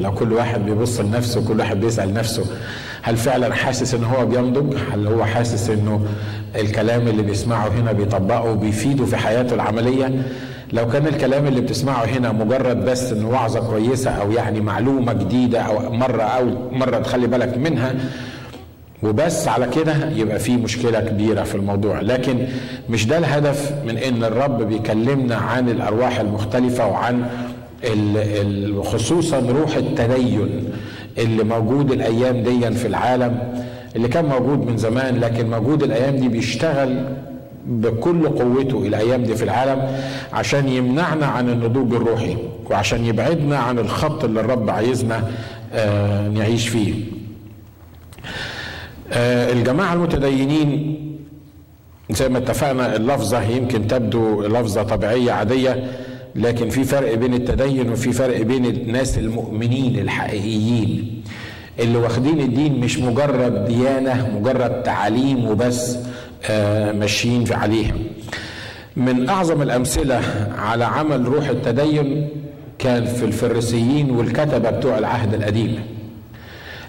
لو كل واحد بيبص لنفسه كل واحد بيسأل نفسه هل فعلا حاسس إن هو بينضج؟ هل هو حاسس إنه الكلام اللي بيسمعه هنا بيطبقه وبيفيده في حياته العملية؟ لو كان الكلام اللي بتسمعه هنا مجرد بس إنه وعظة كويسة أو يعني معلومة جديدة أو مرة أو مرة تخلي بالك منها وبس على كده يبقى في مشكلة كبيرة في الموضوع. لكن مش ده الهدف من إن الرب بيكلمنا عن الأرواح المختلفة وعن خصوصا روح التدين اللي موجود الأيام دي في العالم اللي كان موجود من زمان لكن موجود الأيام دي بيشتغل بكل قوته الأيام دي في العالم عشان يمنعنا عن النضوج الروحي وعشان يبعدنا عن الخط اللي الرب عايزنا آه نعيش فيه. آه الجماعة المتدينين زي ما اتفقنا اللفظة يمكن تبدو لفظة طبيعية عادية لكن في فرق بين التدين وفي فرق بين الناس المؤمنين الحقيقيين اللي واخدين الدين مش مجرد ديانة مجرد تعاليم وبس آه ماشيين عليها من أعظم الأمثلة على عمل روح التدين كان في الفريسيين والكتبة بتوع العهد القديم.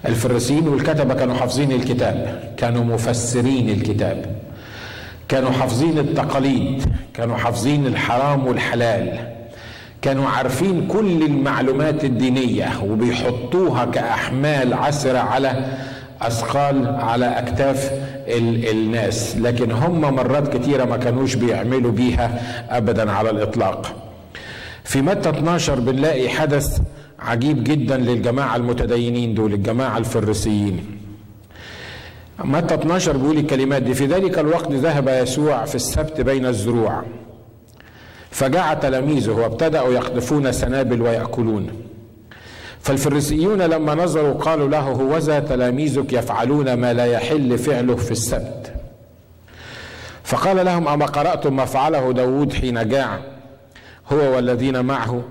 الفريسيين والكتبة كانوا حافظين الكتاب كانوا مفسرين الكتاب كانوا حافظين التقاليد كانوا حافظين الحرام والحلال. كانوا عارفين كل المعلومات الدينية وبيحطوها كأحمال عسرة على أثقال على أكتاف ال الناس لكن هم مرات كتيرة ما كانوش بيعملوا بيها أبدا على الإطلاق. في متى 12 بنلاقي حدث عجيب جدا للجماعة المتدينين دول الجماعة الفريسيين. متى 12 بيقول الكلمات دي؟ في ذلك الوقت ذهب يسوع في السبت بين الزروع. فجاع تلاميذه وابتدأوا يقطفون سنابل ويأكلون. فالفريسيون لما نظروا قالوا له هوذا تلاميذك يفعلون ما لا يحل فعله في السبت. فقال لهم أما قرأتم ما فعله داود حين جاع؟ هو والذين معه.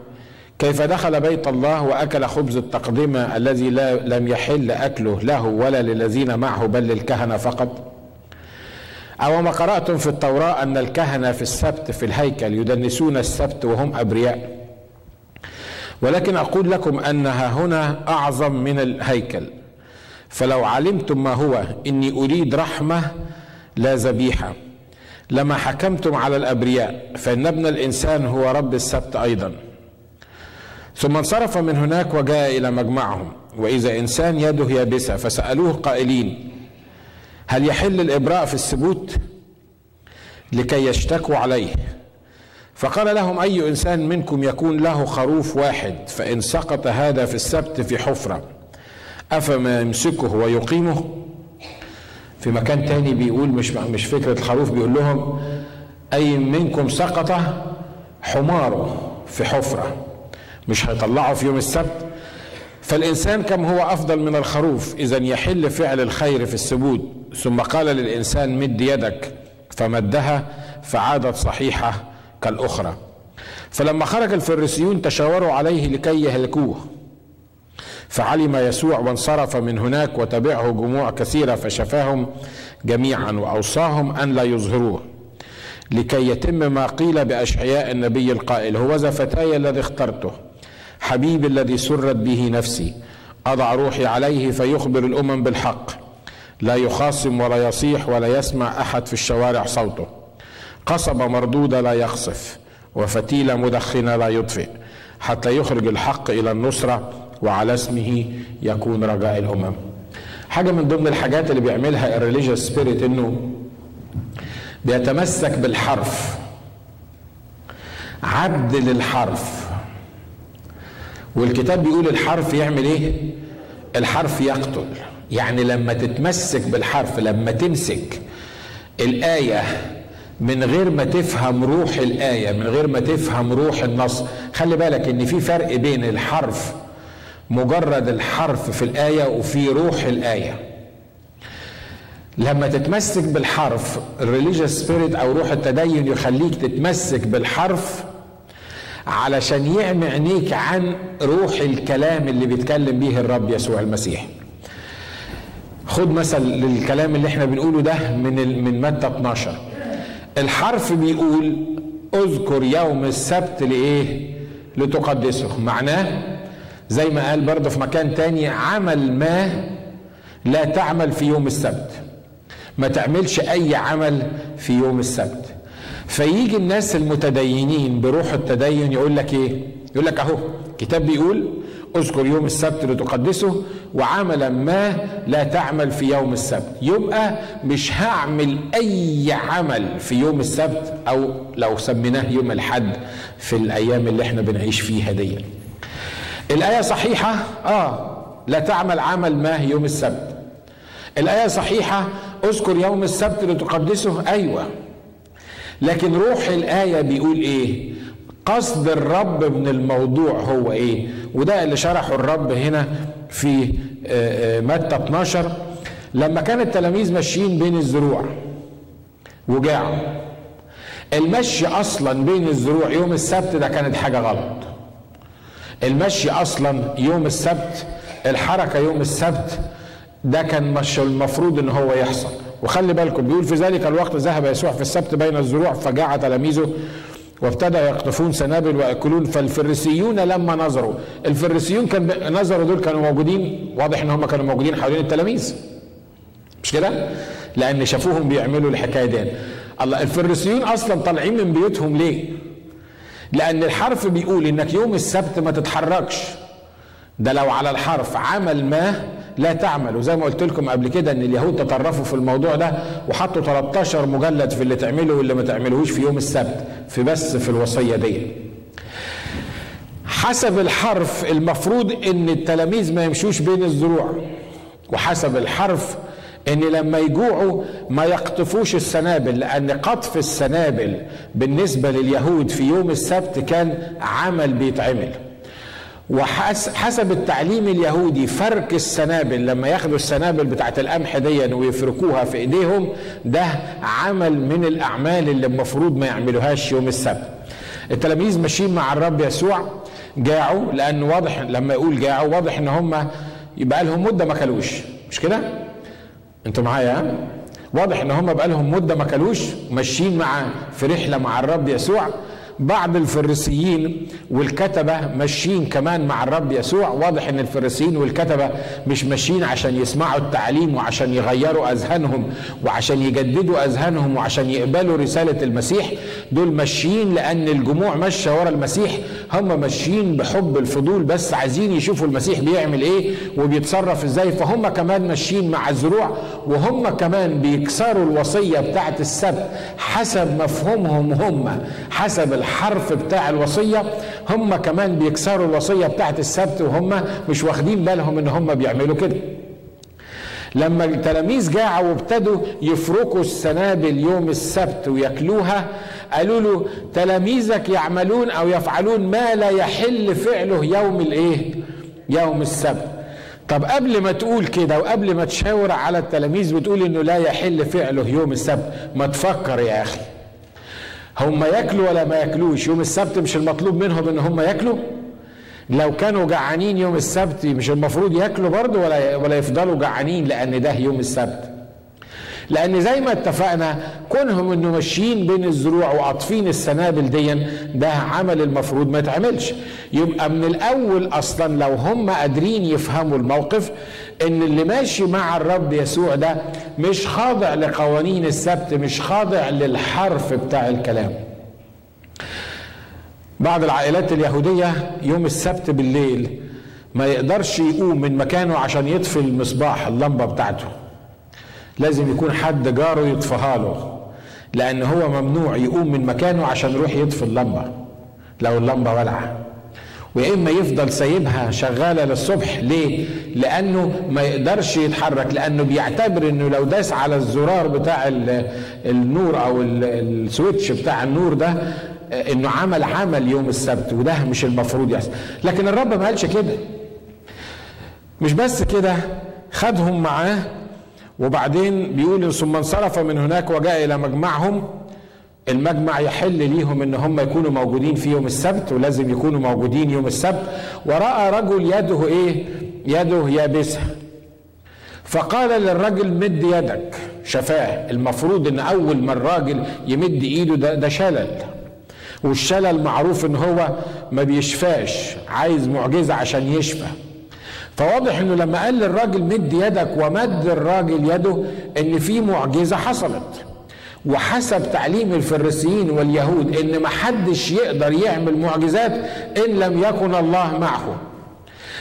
كيف دخل بيت الله وأكل خبز التقدمة الذي لا لم يحل أكله له ولا للذين معه بل للكهنة فقط؟ أو ما قرأتم في التوراة أن الكهنة في السبت في الهيكل يدنسون السبت وهم أبرياء. ولكن أقول لكم أنها هنا أعظم من الهيكل. فلو علمتم ما هو إني أريد رحمة لا ذبيحة. لما حكمتم على الأبرياء فإن ابن الإنسان هو رب السبت أيضا. ثم انصرف من هناك وجاء إلى مجمعهم. وإذا إنسان يده يابسة فسألوه قائلين هل يحل الإبراء في السبوت لكي يشتكوا عليه؟ فقال لهم أي إنسان منكم يكون له خروف واحد فإن سقط هذا في السبت في حفرة أفما يمسكه ويقيمه؟ في مكان تاني بيقول مش مش فكرة الخروف بيقول لهم أي منكم سقط حماره في حفرة مش هيطلعه في يوم السبت؟ فالإنسان كم هو أفضل من الخروف إذا يحل فعل الخير في السبوت ثم قال للإنسان مد يدك فمدها فعادت صحيحة كالأخرى. فلما خرج الفريسيون تشاوروا عليه لكي يهلكوه فعلم يسوع وانصرف من هناك وتبعه جموع كثيرة فشفاهم جميعا وأوصاهم أن لا يظهروه لكي يتم ما قيل بأشعياء النبي القائل هوذا فتاي الذي اخترته. حبيبي الذي سرت به نفسي. أضع روحي عليه فيخبر الأمم بالحق. لا يخاصم ولا يصيح ولا يسمع أحد في الشوارع صوته. قصبة مردودة لا يقصف وفتيلة مدخنة لا يطفئ. حتى يخرج الحق إلى النصرة وعلى اسمه يكون رجاء الأمم. حاجة من ضمن الحاجات اللي بيعملها الريليجيوس سبيريت إنه بيتمسك بالحرف. عبد للحرف. والكتاب بيقول الحرف يعمل إيه؟ الحرف يقتل. يعني لما تتمسك بالحرف لما تمسك الآية من غير ما تفهم روح الآية من غير ما تفهم روح النص. خلي بالك إن في فرق بين الحرف مجرد الحرف في الآية وفي روح الآية. لما تتمسك بالحرف الريليجيوس سبيريت أو روح التدين يخليك تتمسك بالحرف علشان يعمي عينيك عن روح الكلام اللي بيتكلم به الرب يسوع المسيح. خد مثل للكلام اللي إحنا بنقوله ده من من متى 12 الحرف بيقول اذكر يوم السبت لإيه؟ لتقدسه. معناه زي ما قال برضه في مكان تاني عمل ما لا تعمل في يوم السبت. ما تعملش أي عمل في يوم السبت. فيجي الناس المتدينين بروح التدين يقول لك إيه؟ يقول لك أهو كتاب بيقول اذكر يوم السبت لتقدسه وعملا ما لا تعمل في يوم السبت. يبقى مش هعمل أي عمل في يوم السبت أو لو سميناه يوم الحد في الأيام اللي إحنا بنعيش فيها دي. الآية صحيحة؟ آه. لا تعمل عمل ما يوم السبت. الآية صحيحة؟ اذكر يوم السبت لتقدسه أيوه. لكن روح الآية بيقول إيه؟ قصد الرب من الموضوع هو إيه؟ وده اللي شرحه الرب هنا في متى 12 لما كان التلاميذ ماشيين بين الزروع وجاعوا. المشي أصلا بين الزروع يوم السبت ده كانت حاجة غلط. المشي أصلا يوم السبت الحركة يوم السبت ده كان مش المفروض إن هو يحصل. وخلي بالكم بيقول في ذلك الوقت ذهب يسوع في السبت بين الزروع فجاع تلاميذه وابتدى يقطفون سنابل ويأكلون فالفريسيون لما نظروا الفريسيون كان نظروا دول كانوا موجودين واضح إن هم كانوا موجودين حوالين التلاميذ. مش كده؟ لأن شافوهم بيعملوا الحكاية دي. الله الفريسيون أصلا طالعين من بيوتهم ليه؟ لأن الحرف بيقول إنك يوم السبت ما تتحركش. ده لو على الحرف عمل ما لا تعمل وزي ما قلت لكم قبل كده إن اليهود تطرفوا في الموضوع ده وحطوا 13 مجلد في اللي تعمله واللي ما تعملوش في يوم السبت في بس في الوصية دي. حسب الحرف المفروض إن التلاميذ ما يمشوش بين الزروع وحسب الحرف إن لما يجوعوا ما يقطفوش السنابل لأن قطف السنابل بالنسبة لليهود في يوم السبت كان عمل بيتعمل. وحسب التعليم اليهودي فرك السنابل لما ياخدوا السنابل بتاعت القمح دي ويفركوها في إيديهم ده عمل من الأعمال اللي المفروض ما يعملوهاش يوم السبت. التلاميذ ماشيين مع الرب يسوع جاعوا لأن واضح لما يقول جاعوا واضح إن هم يبقى لهم مدة ما كلوش. مش كده؟ أنتوا معايا؟ واضح إن هم بقى لهم مدة ما كلوش ماشيين مع في رحلة مع الرب يسوع. بعض الفريسيين والكتبة ماشيين كمان مع الرب يسوع. واضح إن الفريسيين والكتبة مش ماشيين عشان يسمعوا التعليم وعشان يغيروا أذهانهم وعشان يجددوا أذهانهم وعشان يقبلوا رسالة المسيح. دول ماشيين لأن الجموع ماشية ورا المسيح. هم ماشيين بحب الفضول بس عايزين يشوفوا المسيح بيعمل إيه وبيتصرف إزاي. فهم كمان ماشيين مع الزروع وهم كمان بيكسروا الوصية بتاعت السبت حسب مفهومهم هم حسب الحرف بتاع الوصية هم كمان بيكسروا الوصية بتاعت السبت وهم مش واخدين بالهم إن هم بيعملوا كده. لما التلاميذ جاعوا وابتدوا يفركوا السنابل يوم السبت وياكلوها قالوا له تلاميذك يعملون أو يفعلون ما لا يحل فعله يوم الإيه؟ يوم السبت. طب قبل ما تقول كده وقبل ما تشاور على التلاميذ بتقول إنه لا يحل فعله يوم السبت ما تفكر يا أخي. هم ياكلوا ولا ما ياكلوش؟ يوم السبت مش المطلوب منهم إن هم ياكلوا؟ لو كانوا جعانين يوم السبت مش المفروض ياكلوا برضه ولا ولا يفضلوا جعانين لأن ده يوم السبت؟ لأن زي ما اتفقنا كونهم إنه ماشيين بين الزروع وقاطفين السنابل دي ده عمل المفروض ما يتعملش. يبقى من الأول أصلا لو هم قادرين يفهموا الموقف إن اللي ماشي مع الرب يسوع ده مش خاضع لقوانين السبت مش خاضع للحرف بتاع الكلام. بعض العائلات اليهودية يوم السبت بالليل ما يقدرش يقوم من مكانه عشان يطفي المصباح اللمبة بتاعته. لازم يكون حد جاره يطفيها له لأن هو ممنوع يقوم من مكانه عشان يروح يطفي اللمبة. لو اللمبة ولعة ويا اما يفضل سايبها شغالة للصبح. ليه؟ لأنه ما يقدرش يتحرك لأنه بيعتبر إنه لو داس على الزرار بتاع النور أو السويتش بتاع النور ده إنه عمل عمل يوم السبت وده مش المفروض يحصل. لكن الرب ما قالش كده. مش بس كده خدهم معاه وبعدين بيقول ثم انصرف من هناك وجاء إلى مجمعهم. المجمع يحل ليهم إن هم يكونوا موجودين في يوم السبت ولازم يكونوا موجودين يوم السبت. ورأى رجل يده إيه؟ يده يابسة. فقال للرجل مد يدك. شفاه. المفروض إن أول ما الراجل يمد إيده ده, ده شلل. والشلل معروف إن هو ما بيشفاش عايز معجزة عشان يشفى. فواضح إنه لما قال للراجل مد يدك ومد الراجل يده إن في معجزة حصلت. وحسب تعليم الفريسيين واليهود إن ما حدش يقدر يعمل معجزات إن لم يكن الله معه.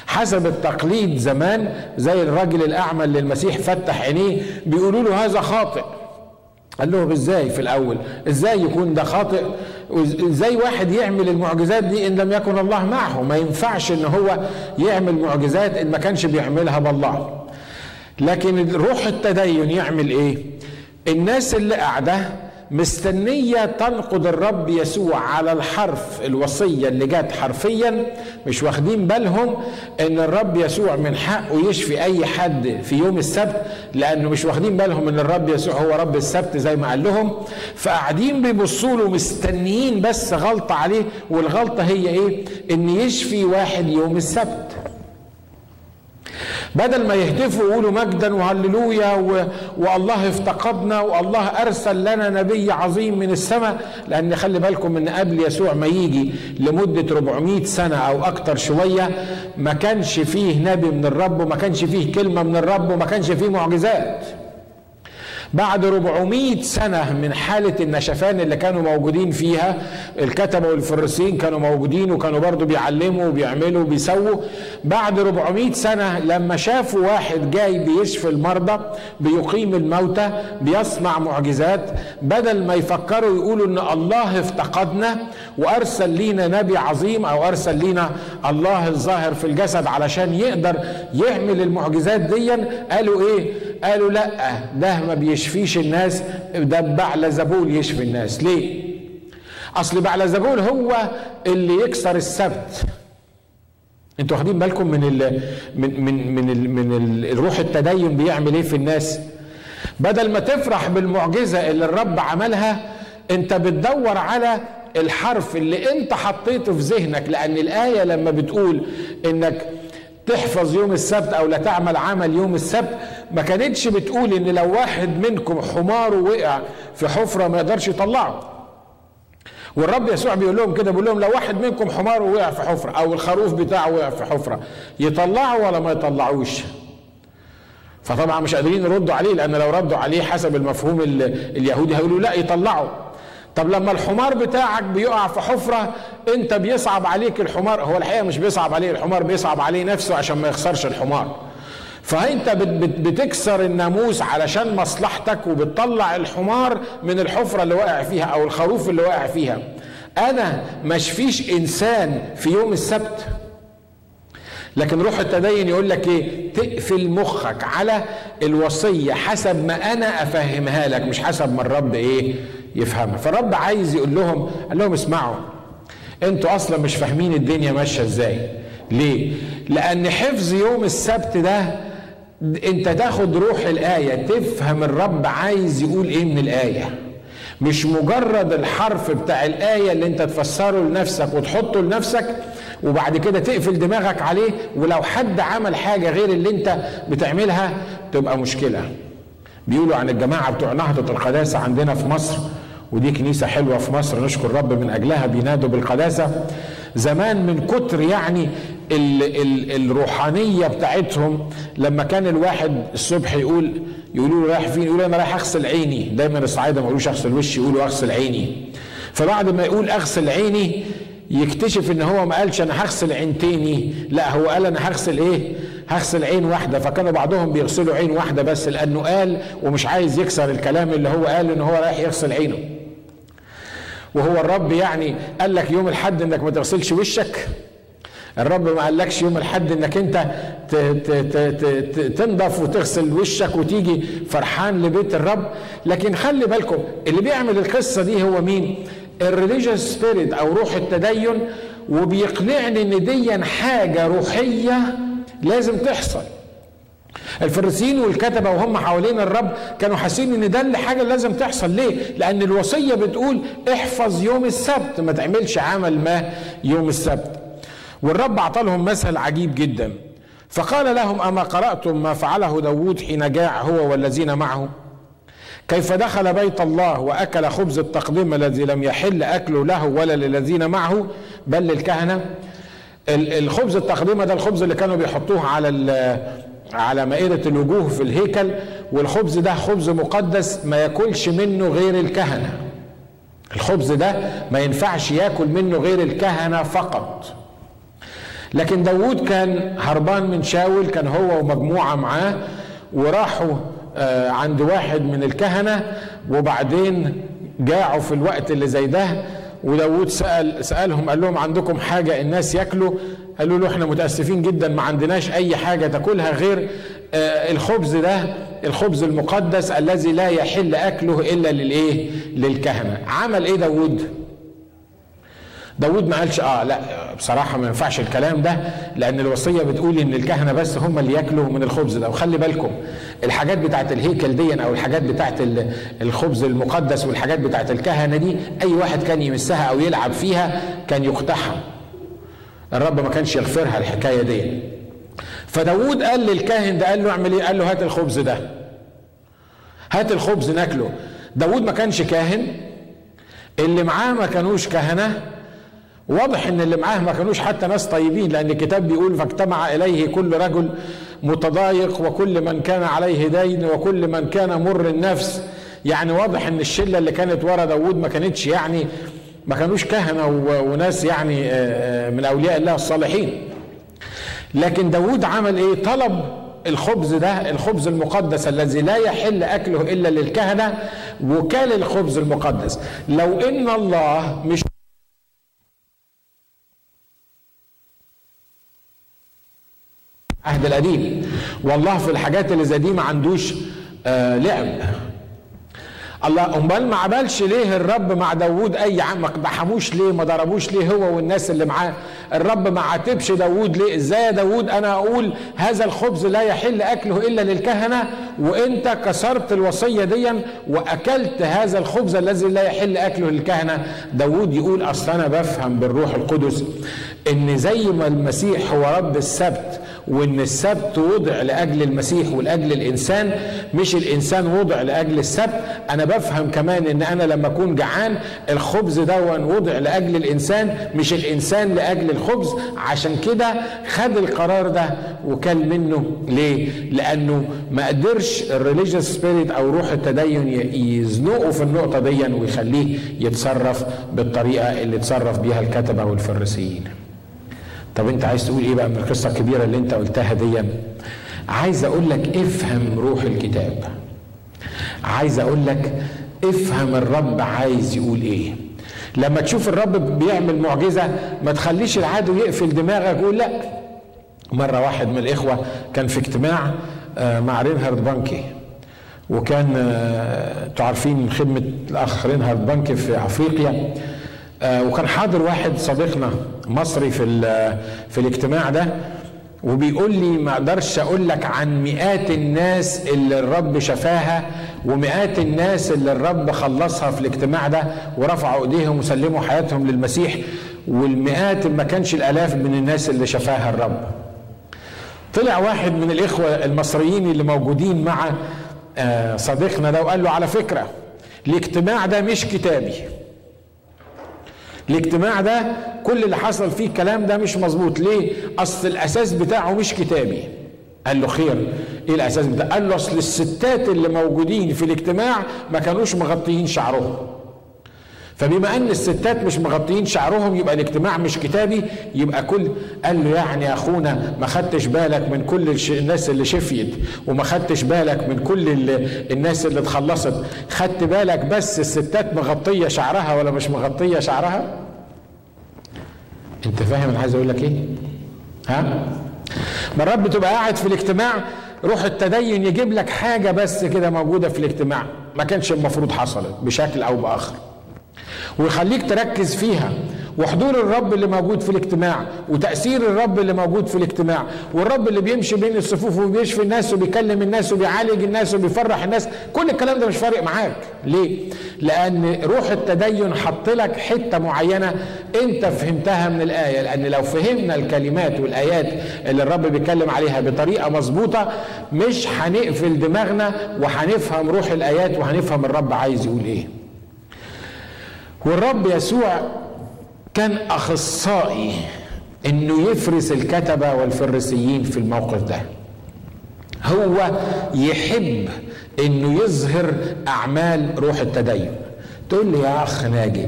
حسب التقليد زمان زي الراجل الأعمى اللي المسيح فتح عينيه بيقولوا له هذا خاطئ. قال لهم إزاي في الأول؟ إزاي يكون ده خاطئ؟ إزاي واحد يعمل المعجزات دي إن لم يكن الله معه؟ ما ينفعش إن هو يعمل معجزات إن ما كانش بيعملها بالله. لكن روح التدين يعمل إيه؟ الناس اللي قاعدة مستنية تنقض الرب يسوع على الحرف الوصية اللي جت حرفيا مش واخدين بالهم إن الرب يسوع من حقه يشفي أي حد في يوم السبت لأنه مش واخدين بالهم إن الرب يسوع هو رب السبت زي ما قال لهم. فقاعدين بيبصوا له مستنيين بس غلطة عليه والغلطة هي إيه؟ إن يشفي واحد يوم السبت. بدل ما يهتفوا ويقولوا مجدا وهللويا و... والله افتقدنا والله أرسل لنا نبي عظيم من السماء لأن خلي بالكم إن قبل يسوع ما يجي لمدة 400 سنة أو أكتر شوية ما كانش فيه نبي من الرب وما كانش فيه كلمة من الرب وما كانش فيه معجزات. بعد 400 سنة من حالة النشفان اللي كانوا موجودين فيها الكتبة والفريسيين كانوا موجودين وكانوا برضو بيعلموا وبيعملوا وبيسووا. بعد 400 سنة لما شافوا واحد جاي بيشفي المرضى بيقيم الموتى بيصنع معجزات بدل ما يفكروا يقولوا إن الله افتقدنا وأرسل لينا نبي عظيم أو أرسل لينا الله الظاهر في الجسد علشان يقدر يعمل المعجزات دي قالوا إيه؟ قالوا لا ده ما بيشفيش الناس ده بعلزبول يشفي الناس. ليه؟ أصل بعلزبول هو اللي يكسر السبت. أنتوا واخدين بالكم من ال من من من ال من ال الروح التدين بيعمل إيه في الناس؟ بدل ما تفرح بالمعجزة اللي الرب عملها انت بتدور على الحرف اللي انت حطيته في ذهنك. لأن الآية لما بتقول إنك تحفظ يوم السبت أو لا تعمل عمل يوم السبت ما كانتش بتقول إن لو واحد منكم حماره وقع في حفرة ما يقدرش يطلعه. والرب يسوع بيقول لهم كده بيقول لهم لو واحد منكم حماره وقع في حفرة أو الخروف بتاعه وقع في حفرة يطلعه ولا ما يطلعوش؟ فطبعا مش قادرين يردوا عليه لأن لو ردوا عليه حسب المفهوم اليهودي هيقولوا لا يطلعوا طب لما الحمار بتاعك بيقع في حفرة أنت بيصعب عليك الحمار؟ هو الحقيقة مش بيصعب عليه الحمار بيصعب عليه نفسه عشان ما يخسرش الحمار. فأنت بتكسر الناموس علشان مصلحتك وبتطلع الحمار من الحفرة اللي واقع فيها أو الخروف اللي واقع فيها. أنا مشفيش إنسان في يوم السبت. لكن روح التدين يقول لك إيه؟ تقفل مخك على الوصية حسب ما أنا أفهمها لك مش حسب ما الرب إيه؟ يفهمها. فالرب عايز يقول لهم قال لهم اسمعوا أنتوا أصلا مش فاهمين الدنيا ماشية إزاي. ليه؟ لأن حفظ يوم السبت ده انت تاخد روح الآية تفهم الرب عايز يقول إيه من الآية. مش مجرد الحرف بتاع الآية اللي انت تفسره لنفسك وتحطه لنفسك وبعد كده تقفل دماغك عليه ولو حد عمل حاجة غير اللي انت بتعملها تبقى مشكلة. بيقولوا عن الجماعة بتوع نهضة القداسة عندنا في مصر ودي كنيسة حلوة في مصر نشكر رب من أجلها بينادوا بالقداسة. زمان من كتر يعني ال ال الروحانية بتاعتهم لما كان الواحد الصبح يقول يقولوا له رايح فين؟ يقول أنا رايح أغسل عيني. دايما الصعايدة ما يقولوش أغسل وشي يقولوا أغسل عيني. فبعد ما يقول أغسل عيني يكتشف إن هو ما قالش أنا هغسل عين تاني. لا هو قال أنا هغسل إيه؟ هغسل عين واحدة. فكان بعضهم بيغسلوا عين واحدة بس لأنه قال ومش عايز يكسر الكلام اللي هو قال إن هو رايح يغسل عينه. وهو الرب يعني قال لك يوم الحد إنك ما تغسلش وشك. الرب ما قالكش يوم الحد إنك أنت تنضف وتغسل وشك وتيجي فرحان لبيت الرب. لكن خلي بالكم اللي بيعمل القصة دي هو مين؟ ال religious spirit أو روح التدين. وبيقنعني إن دي حاجة روحية لازم تحصل. الفريسيين والكتبة وهم حوالين الرب كانوا حاسين إن ده اللي حاجة لازم تحصل. ليه؟ لأن الوصية بتقول احفظ يوم السبت ما تعملش عمل ما يوم السبت. والرب اعطى لهم مثل عجيب جدا. فقال لهم أما قرأتم ما فعله داوود حين جاع هو والذين معه؟ كيف دخل بيت الله وأكل خبز التقديم الذي لم يحل اكله له ولا للذين معه بل للكهنة؟ الخبز التقديمه ده الخبز اللي كانوا بيحطوه على على مائدة الوجوه في الهيكل والخبز ده خبز مقدس ما ياكلش منه غير الكهنة. الخبز ده ما ينفعش ياكل منه غير الكهنة فقط. لكن داود كان هربان من شاول كان هو ومجموعة معاه وراحوا آه، عند واحد من الكهنة وبعدين جاعوا في الوقت اللي زي ده وداود سأل سألهم قال لهم عندكم حاجة الناس ياكلوا؟ قالوا له إحنا متأسفين جدا ما عندناش أي حاجة تاكلها غير آه، الخبز ده الخبز المقدس الذي لا يحل أكله إلا للإيه؟ للكهنة. عمل إيه داود داود ما قالش آه لا بصراحة ما ينفعش الكلام ده لأن الوصية بتقول إن الكهنة بس هم اللي ياكلوا من الخبز ده. وخلي بالكم الحاجات بتاعت الهيكل دي أو الحاجات بتاعت الخبز المقدس والحاجات بتاعت الكهنة دي أي واحد كان يمسها أو يلعب فيها كان يقتحم. الرب ما كانش يغفرها الحكاية دي. فداود قال للكاهن ده قال له اعمل إيه؟ قال له هات الخبز ده. هات الخبز ناكله. داود ما كانش كاهن. اللي معاه ما كانوش كهنة. واضح إن اللي معاه ما كانوش حتى ناس طيبين لأن الكتاب بيقول فاجتمع إليه كل رجل متضايق وكل من كان عليه دين وكل من كان مر النفس. يعني واضح إن الشلة اللي كانت ورا داوود ما كانتش يعني ما كانوش كهنة وناس يعني آه، آه، من أولياء الله الصالحين. لكن داوود عمل إيه؟ طلب الخبز ده الخبز المقدس الذي لا يحل أكله إلا للكهنة وكال الخبز المقدس. لو إن الله مش العهد القديم. والله في الحاجات اللي زي دي ما عندوش آه لعب. الله أمال ما عملش ليه الرب مع داوود أي عم ما قدحموش ليه؟ ما ضربوش ليه هو والناس اللي معاه؟ الرب ما عاتبش داوود ليه؟ إزاي يا داوود؟ أنا أقول هذا الخبز لا يحل أكله إلا للكهنة وإنت كسرت الوصية دي وأكلت هذا الخبز الذي لا يحل أكله للكهنة. داوود يقول أصل أنا بفهم بالروح القدس إن زي ما المسيح هو رب السبت وإن السبت وضع لأجل المسيح ولأجل الإنسان مش الإنسان وضع لأجل السبت. أنا بفهم كمان إن أنا لما أكون جعان الخبز ده وضع لأجل الإنسان مش الإنسان لأجل الخبز. عشان كده خد القرار ده وكل منه. ليه؟ لأنه ما قدرش ال religious spirit أو روح التدين يزنقه في النقطة دي ويخليه يتصرف بالطريقة اللي تصرف بيها الكتبة والفريسيين. طب انت عايز تقول إيه بقى من القصة الكبيرة اللي انت قلتها دي؟ عايز أقول لك افهم روح الكتاب. عايز أقول لك افهم الرب عايز يقول إيه. لما تشوف الرب بيعمل معجزة ما تخليش العدو يقفل دماغك ويقول لا. مرة واحد من الإخوة كان في اجتماع آه، مع رينهارد بانكي وكان آه، تعرفين خدمة الأخ رينهارد بانكي في أفريقيا. وكان حاضر واحد صديقنا مصري في في الاجتماع ده وبيقول لي ما أقدرش أقول لك عن مئات الناس اللي الرب شفاها ومئات الناس اللي الرب خلصها في الاجتماع ده ورفعوا ايديهم وسلموا حياتهم للمسيح والمئات ما كانش الآلاف من الناس اللي شفاها الرب. طلع واحد من الإخوة المصريين اللي موجودين مع آه، صديقنا ده وقال له على فكرة الاجتماع ده مش كتابي. الاجتماع ده كل اللي حصل فيه الكلام ده مش مظبوط. ليه؟ أصل الأساس بتاعه مش كتابي. قال له خير. إيه الأساس بتاعه؟ قال له أصل الستات اللي موجودين في الاجتماع ما كانوش مغطيين شعرهم. فبما أن الستات مش مغطيين شعرهم يبقى الاجتماع مش كتابي يبقى كل قال له يعني يا أخونا ما خدتش بالك من كل الناس اللي شفيت وما خدتش بالك من كل الناس اللي اتخلصت. خدت بالك بس الستات مغطية شعرها ولا مش مغطية شعرها؟ أنت فاهم أنا عايز أقول لك إيه؟ ها؟ مرات بتبقى قاعد في الاجتماع روح التدين يجيب لك حاجة بس كده موجودة في الاجتماع. ما كانش المفروض حصلت بشكل أو بآخر. ويخليك تركز فيها. وحضور الرب اللي موجود في الاجتماع وتأثير الرب اللي موجود في الاجتماع. والرب اللي بيمشي بين الصفوف وبيشفي الناس وبيكلم الناس وبيعالج الناس وبيفرح الناس كل الكلام ده مش فارق معاك. ليه؟ لأن روح التدين حط لك حتة معينة أنت فهمتها من الآية. لأن لو فهمنا الكلمات والآيات اللي الرب بيتكلم عليها بطريقة مظبوطة مش هنقفل دماغنا وهنفهم روح الآيات وهنفهم الرب عايز يقول إيه. والرب يسوع كان أخصائي إنه يفرس الكتبة والفريسيين في الموقف ده. هو يحب إنه يظهر أعمال روح التدين. تقول لي يا أخ ناجي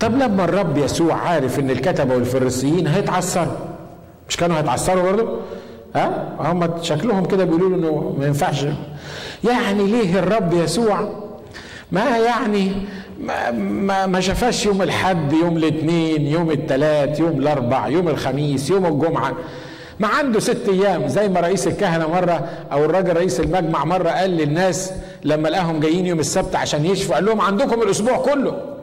طب لما الرب يسوع عارف إن الكتبة والفريسيين هيتعثروا مش كانوا هيتعثروا برضه؟ ها؟ هم شكلهم كده بيقولوا إنه ما ينفعش. يعني ليه الرب يسوع ما يعني ما, ما, شافاش يوم الحد يوم الاثنين يوم الثلاث يوم الأربع يوم الخميس يوم الجمعة. ما عنده ست أيام. زي ما رئيس الكهنة مرة أو الراجل رئيس المجمع مرة قال للناس لما لقاهم جايين يوم السبت عشان يشفوا قال لهم عندكم الأسبوع كله.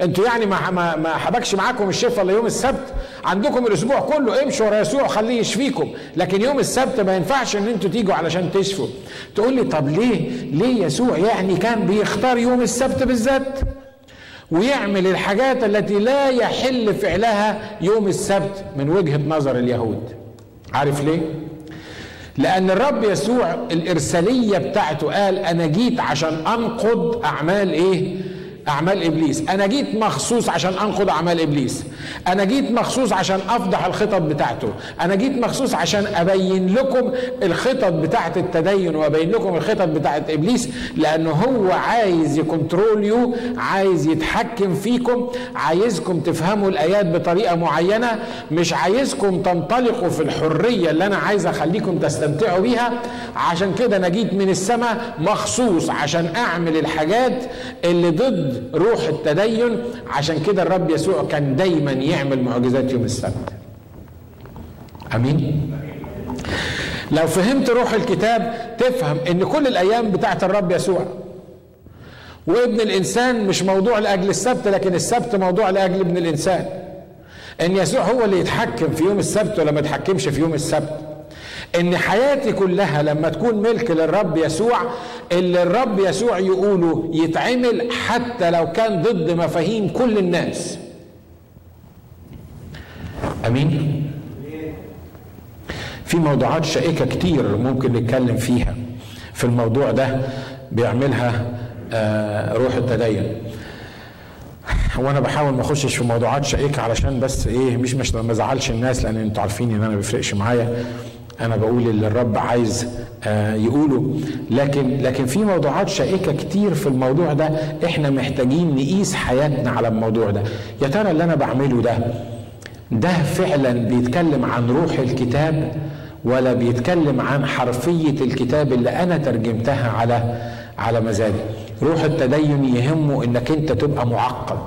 أنتوا يعني ما ما حبكش معاكم الشفاء الا يوم السبت؟ عندكم الأسبوع كله. امشوا ورا يسوع خليه يشفيكم. لكن يوم السبت ما ينفعش ان أنتوا تيجوا علشان تشفوا. تقول لي طب ليه؟ ليه يسوع يعني كان بيختار يوم السبت بالذات؟ ويعمل الحاجات التي لا يحل فعلها يوم السبت من وجهة نظر اليهود. عارف ليه؟ لأن الرب يسوع الإرسالية بتاعته قال أنا جيت عشان أنقض أعمال إيه؟ أعمال إبليس. أنا جيت مخصوص عشان أنقض أعمال إبليس. أنا جيت مخصوص عشان أفضح الخطط بتاعته. أنا جيت مخصوص عشان أبين لكم الخطط بتاعت التدين وأبين لكم الخطط بتاعت إبليس لأنه هو عايز ي control you عايز يتحكم فيكم عايزكم تفهموا الآيات بطريقة معينة مش عايزكم تنطلقوا في الحرية اللي أنا عايز أخليكم تستمتعوا بيها. عشان كده أنا جيت من السماء مخصوص عشان أعمل الحاجات اللي ضد روح التدين. عشان كده الرب يسوع كان دايما يعمل معجزات يوم السبت. آمين. لو فهمت روح الكتاب تفهم إن كل الأيام بتاعت الرب يسوع وابن الإنسان مش موضوع لأجل السبت لكن السبت موضوع لأجل ابن الإنسان. إن يسوع هو اللي يتحكم في يوم السبت ولا ما يتحكمش في يوم السبت. إن حياتي كلها لما تكون ملك للرب يسوع اللي الرب يسوع يقوله يتعمل حتى لو كان ضد مفاهيم كل الناس. أمين؟ في موضوعات شائكة كتير ممكن نتكلم فيها. في الموضوع ده بيعملها آه روح التدين. وأنا بحاول ما أخشش في موضوعات شائكة علشان بس إيه مش مش ما أزعلش الناس لأن أنتوا عارفين إن أنا ما بيفرقش معايا. أنا بقول اللي الرب عايز آه يقوله. لكن لكن في موضوعات شائكة كتير في الموضوع ده إحنا محتاجين نقيس حياتنا على الموضوع ده. يا ترى اللي أنا بعمله ده ده فعلا بيتكلم عن روح الكتاب ولا بيتكلم عن حرفية الكتاب اللي أنا ترجمتها على على مزاجي؟ روح التدين يهمه إنك أنت تبقى معقد.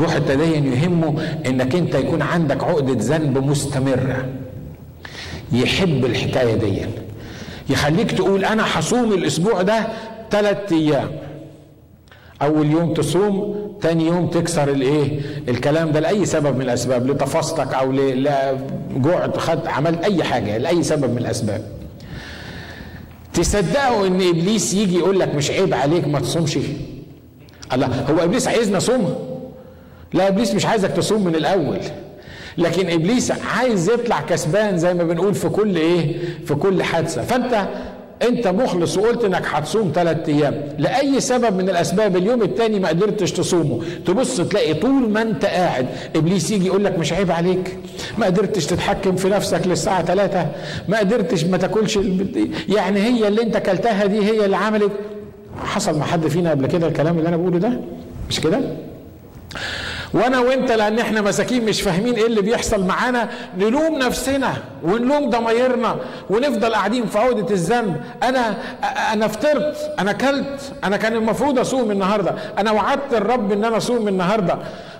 روح التدين يهمه إنك أنت يكون عندك عقدة ذنب مستمرة. يحب الحكاية دي. يخليك تقول أنا هصوم الأسبوع ده ثلاث أيام. أول يوم تصوم تاني يوم تكسر الايه الكلام ده لأي سبب من الأسباب لتفاصتك أو لجوع خد عملت أي حاجة لأي سبب من الأسباب. تصدقوا إن إبليس يجي يقول لك مش عيب عليك ما تصومش؟ الله هو إبليس عايزنا صوم؟ لا إبليس مش عايزك تصوم من الأول. لكن إبليس عايز يطلع كسبان زي ما بنقول في كل إيه؟ في كل حادثة. فأنت أنت مخلص وقلت إنك هتصوم ثلاث أيام. لأي سبب من الأسباب اليوم الثاني ما قدرتش تصومه؟ تبص تلاقي طول ما أنت قاعد إبليس يجي يقول لك مش عيب عليك. ما قدرتش تتحكم في نفسك للساعة 3 ما قدرتش ما تاكلش يعني هي اللي أنت كلتها دي هي اللي عملت. حصل مع حد فينا قبل كده الكلام اللي أنا بقوله ده؟ مش كده؟ وأنا وانت لأن إحنا مساكين مش فاهمين إيه اللي بيحصل معانا نلوم نفسنا ونلوم ضمايرنا ونفضل قاعدين في عقدة الذنب. أنا أنا فطرت أنا كلت أنا كان المفروض أصوم النهارده أنا وعدت الرب إن أنا أصوم النهارده.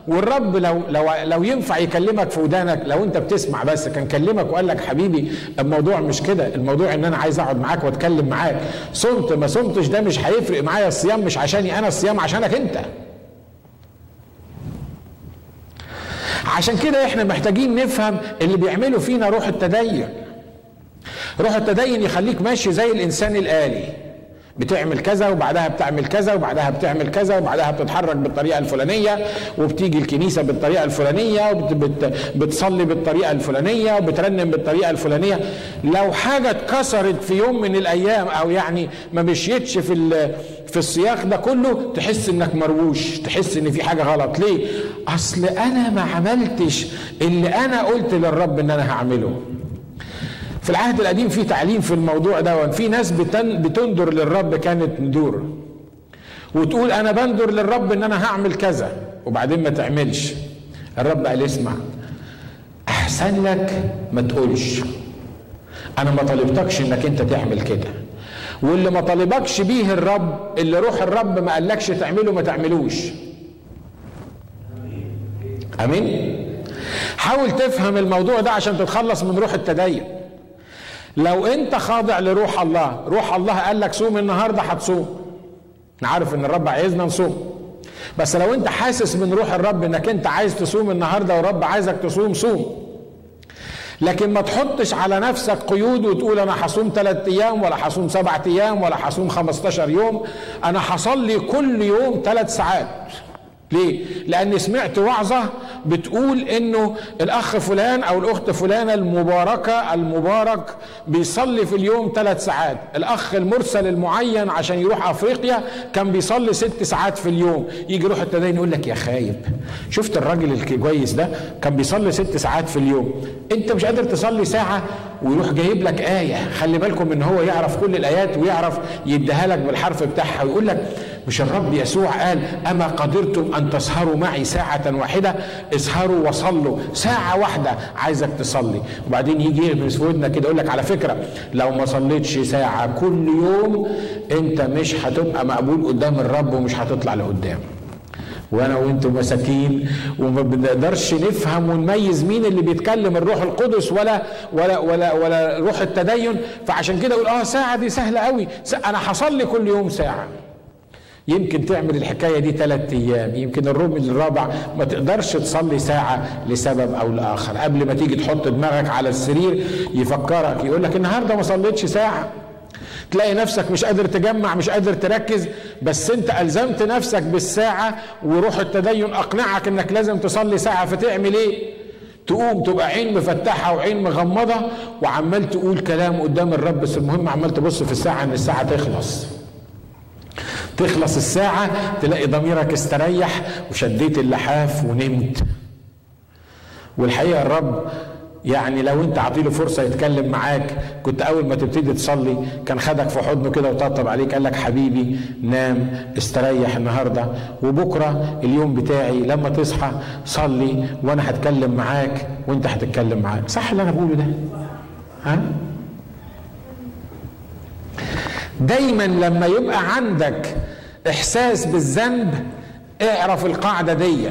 والرب لو لو لو ينفع يكلمك في ودانك لو أنت بتسمع بس كان كلمك وقال لك حبيبي الموضوع مش كده الموضوع إن أنا عايز أقعد معاك وأتكلم معاك. صمت ما صمتش ده مش هيفرق معايا الصيام مش عشاني أنا الصيام عشانك أنت. عشان كده إحنا محتاجين نفهم اللي بيعمله فينا روح التدين. روح التدين يخليك ماشي زي الإنسان الآلي. بتعمل كذا وبعدها بتعمل كذا وبعدها بتعمل كذا وبعدها بتتحرك بالطريقة الفلانية وبتيجي الكنيسة بالطريقة الفلانية وبتصلي بالطريقة الفلانية وبترنم بالطريقة الفلانية. لو حاجة اتكسرت في يوم من الأيام أو يعني ما مشيتش في في السياق ده كله تحس إنك مرووش تحس إن في حاجة غلط. ليه؟ أصل أنا ما عملتش اللي أنا قلت للرب إن أنا هعمله. في العهد القديم في تعليم في الموضوع ده في ناس بتن بتندر للرب كانت ندور وتقول أنا بندر للرب إن أنا هعمل كذا وبعدين ما تعملش. الرب قال اسمع أحسن لك ما تقولش. أنا ما طالبتكش إنك أنت تعمل كده. واللي ما طالبكش بيه الرب اللي روح الرب ما قالكش تعمله ما تعملوش. آمين؟ حاول تفهم الموضوع ده عشان تتخلص من روح التدين. لو انت خاضع لروح الله روح الله قال لك صوم النهارده هتصوم. نعرف ان الرب عايزنا نصوم. بس لو انت حاسس من روح الرب انك انت عايز تصوم النهارده والرب عايزك تصوم صوم. لكن ما تحطش على نفسك قيود وتقول أنا هصوم ثلاث أيام ولا هصوم سبعة أيام ولا هصوم 15 يوم. أنا هصلي كل يوم ثلاث ساعات. ليه؟ لأني سمعت وعظة بتقول إنه الأخ فلان أو الأخت فلانة المباركة المبارك بيصلي في اليوم ثلاث ساعات، الأخ المرسل المعين عشان يروح أفريقيا كان بيصلي ست ساعات في اليوم، يجي يروح التدين يقول لك يا خايب، شفت الراجل الكويس ده كان بيصلي ست ساعات في اليوم، أنت مش قادر تصلي ساعة ويروح جايب لك آية، خلي بالكم إن هو يعرف كل الآيات ويعرف يديها لك بالحرف بتاعها ويقول لك مش الرب يسوع قال أما قدرتم أن تسهروا معي ساعة واحدة؟ اسهروا وصلوا. ساعة واحدة. عايزك تصلي. وبعدين يجي يغمس في ودنك كده يقول لك على فكرة لو ما صليتش ساعة كل يوم أنت مش هتبقى مقبول قدام الرب ومش هتطلع لقدام. وأنا وأنتم مساكين وما بنقدرش نفهم ونميز مين اللي بيتكلم الروح القدس ولا ولا ولا ولا روح التدين. فعشان كده أقول آه ساعة دي سهلة قوي. أنا هصلي كل يوم ساعة. يمكن تعمل الحكاية دي ثلاثة أيام. يمكن الربع الرابع ما تقدرش تصلي ساعة لسبب أو لآخر. قبل ما تيجي تحط دماغك على السرير يفكرك يقول لك النهاردة ما صليتش ساعة. تلاقي نفسك مش قادر تجمع مش قادر تركز بس انت ألزمت نفسك بالساعة وروح التدين أقنعك إنك لازم تصلي ساعة. فتعمل إيه؟ تقوم تبقى عين مفتحة وعين مغمضة وعمال تقول كلام قدام الرب. بس المهم عمال تبص في الساعة إن الساعة تخلص. تخلص الساعة تلاقي ضميرك استريح وشديت اللحاف ونمت. والحقيقة الرب يعني لو انت عطيله فرصة يتكلم معاك كنت أول ما تبتدي تصلي كان خدك في حضنه كده وطبطب عليك قال لك حبيبي نام استريح النهاردة. وبكرة اليوم بتاعي لما تصحى صلي وأنا هتكلم معاك وانت هتتكلم معاك. صح اللي أنا بقوله ده؟ ها؟ دايما لما يبقى عندك إحساس بالذنب اعرف القاعدة دي.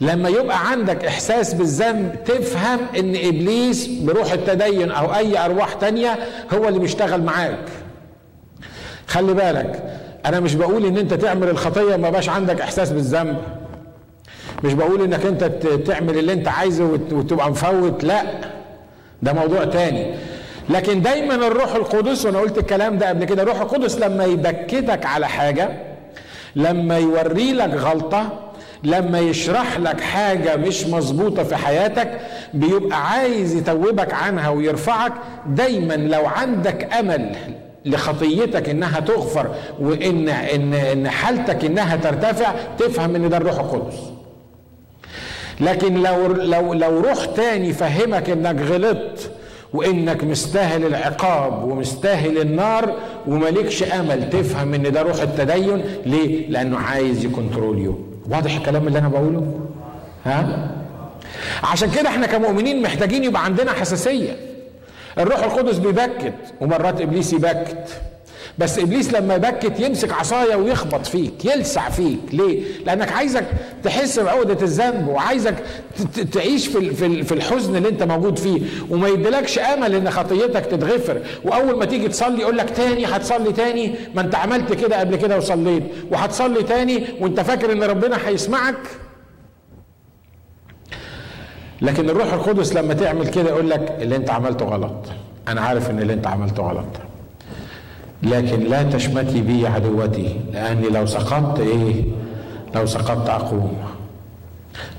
لما يبقى عندك إحساس بالذنب تفهم إن إبليس بروح التدين أو أي أرواح تانية هو اللي بيشتغل معاك. خلي بالك أنا مش بقول إن أنت تعمل الخطية ما بقاش عندك إحساس بالذنب. مش بقول إنك أنت تعمل اللي أنت عايزه وتبقى مفوت لأ ده موضوع تاني. لكن دايما الروح القدس وأنا قلت الكلام ده قبل كده الروح القدس لما يبكتك على حاجة لما يوري لك غلطة لما يشرح لك حاجة مش مظبوطة في حياتك بيبقى عايز يتوبك عنها ويرفعك دايما لو عندك أمل لخطيتك إنها تغفر وان ان إن حالتك إنها ترتفع تفهم إن ده الروح القدس. لكن لو لو لو روح تاني فهمك إنك غلطت وإنك مستاهل العقاب ومستاهل النار وملكش أمل تفهم إن ده روح التدين. ليه؟ لأنه عايز ي control you واضح الكلام اللي أنا بقوله؟ ها؟ عشان كده إحنا كمؤمنين محتاجين يبقى عندنا حساسية. الروح القدس بيبكت ومرات إبليس يبكت. بس إبليس لما يبكت يمسك عصاية ويخبط فيك يلسع فيك. ليه؟ لأنه عايزك تحس بعقده الذنب وعايزك تعيش في في الحزن اللي أنت موجود فيه. وما يديلكش أمل إن خطيتك تتغفر. وأول ما تيجي تصلي يقول لك تاني هتصلي تاني. ما أنت عملت كده قبل كده وصليت. وهتصلي تاني وأنت فاكر إن ربنا هيسمعك. لكن الروح القدس لما تعمل كده يقول لك اللي أنت عملته غلط. أنا عارف إن اللي أنت عملته غلط. لكن لا تشمتي بي عدوتي لأني لو سقطت إيه لو سقطت أقوم.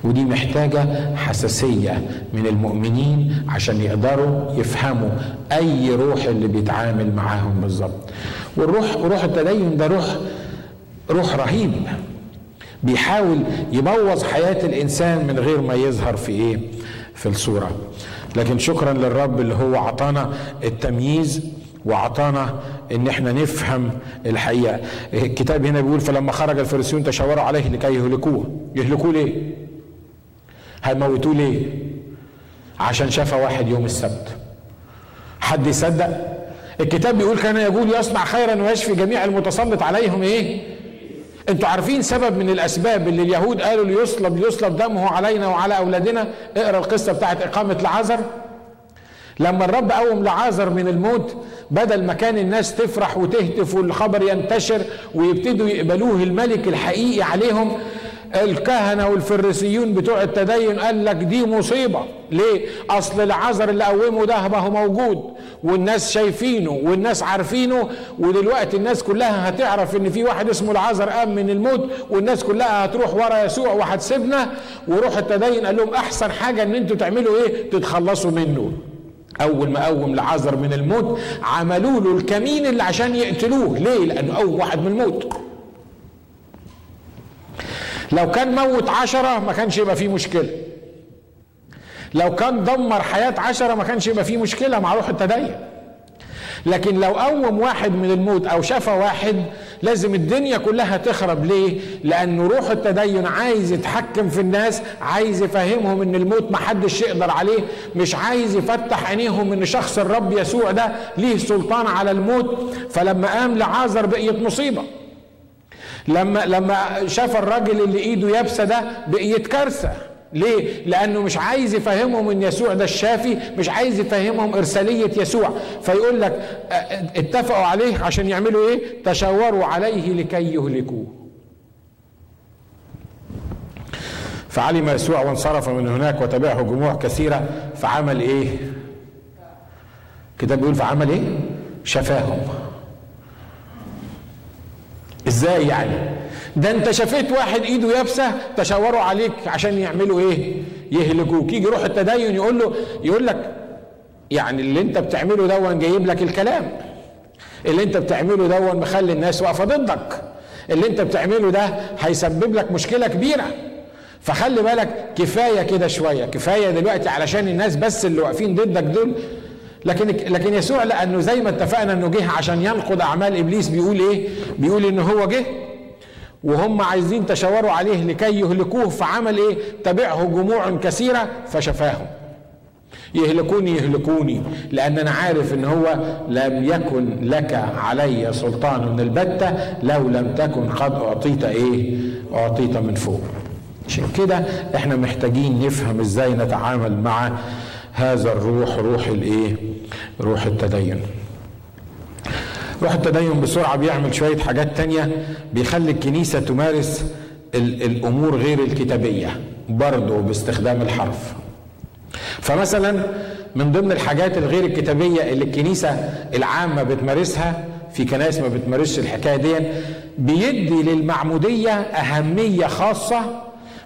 ودي محتاجة حساسية من المؤمنين عشان يقدروا يفهموا أي روح اللي بيتعامل معاهم بالظبط. والروح روح التدين ده روح روح رهيب. بيحاول يبوظ حياة الإنسان من غير ما يظهر في إيه في الصورة. لكن شكرا للرب اللي هو عطانا التمييز وعطانا إن إحنا نفهم الحقيقة. الكتاب هنا بيقول فلما خرج الفريسيون تشاوروا عليه لكي يهلكوه. يهلكوه ليه؟ هيموتوه ليه؟ عشان شاف واحد يوم السبت. حد يصدق؟ الكتاب بيقول كان يقول يصنع خيرا ويشفي جميع المتسلط عليهم إيه؟ أنتوا عارفين سبب من الأسباب اللي اليهود قالوا ليصلب ليصلب دمه علينا وعلى أولادنا؟ اقرأ القصة بتاعت إقامة لعازر لما الرب قوم لعازر من الموت بدل ما كان الناس تفرح وتهتف والخبر ينتشر ويبتدوا يقبلوه الملك الحقيقي عليهم الكهنة والفريسيون بتوع التدين قال لك دي مصيبة. ليه؟ أصل العذر اللي قومه ده ما هو موجود والناس شايفينه والناس عارفينه ودلوقتي الناس كلها هتعرف إن في واحد اسمه العذر قام من الموت والناس كلها هتروح ورا يسوع وهتسيبنا. وروح التدين قال لهم أحسن حاجة إن أنتوا تعملوا إيه؟ تتخلصوا منه. أول ما قوم لعذر من الموت عملوا له الكمين اللي عشان يقتلوه. ليه؟ لأنه قوم واحد من الموت. لو كان موت عشرة ما كانش يبقى فيه مشكلة. لو كان دمر حياة عشرة ما كانش يبقى فيه مشكلة مع روح التدين. لكن لو قوم واحد من الموت أو شفى واحد لازم الدنيا كلها تخرب. ليه؟ لأنه روح التدين عايز يتحكم في الناس عايز يفهمهم إن الموت ما حدش يقدر عليه مش عايز يفتح عينيهم إن شخص الرب يسوع ده ليه سلطان على الموت. فلما قام لعازر بقيت مصيبة. لما لما شاف الراجل اللي إيده يابسة ده بقيت كارثة. ليه؟ لأنه مش عايز يفهمهم إن يسوع ده الشافي، مش عايز يفهمهم إرسالية يسوع، فيقول لك اتفقوا عليه عشان يعملوا إيه؟ تشاوروا عليه لكي يهلكوه. فعلم يسوع وانصرف من هناك وتبعه جموع كثيرة فعمل إيه؟ كتاب بيقول فعمل إيه؟ شفاهم. إزاي يعني ده انت شفيت واحد ايده يابسة تشاوروا عليك عشان يعملوا إيه؟ يهلكوك. يجي روح التدين يقول له يقول لك يعني اللي انت بتعمله دون جايب لك الكلام. اللي انت بتعمله دون مخلي الناس واقفة ضدك. اللي انت بتعمله ده هيسبب لك مشكلة كبيرة. فخلي بالك كفاية كده شوية. كفاية دلوقتي علشان الناس بس اللي واقفين ضدك دول. لكن لكن يسوع لأنه زي ما اتفقنا إنه جه عشان ينقض أعمال إبليس بيقول إيه؟ بيقول إن هو جه وهم عايزين تشاوروا عليه لكي يهلكوه فعمل إيه؟ تبعه جموع كثيرة فشفاهم. يهلكوني يهلكوني لأن أنا عارف إن هو لم يكن لك علي سلطان البتة لو لم تكن قد أعطيت إيه أعطيت من فوق عشان كده إحنا محتاجين نفهم إزاي نتعامل مع هذا الروح روح الإيه روح التدين روح التدين بسرعة بيعمل شوية حاجات تانية بيخلي الكنيسة تمارس الأمور غير الكتابية برضه باستخدام الحرف. فمثلا من ضمن الحاجات الغير الكتابية اللي الكنيسة العامة بتمارسها في كنائس ما بتمارسش الحكاية دي بيدي للمعمودية أهمية خاصة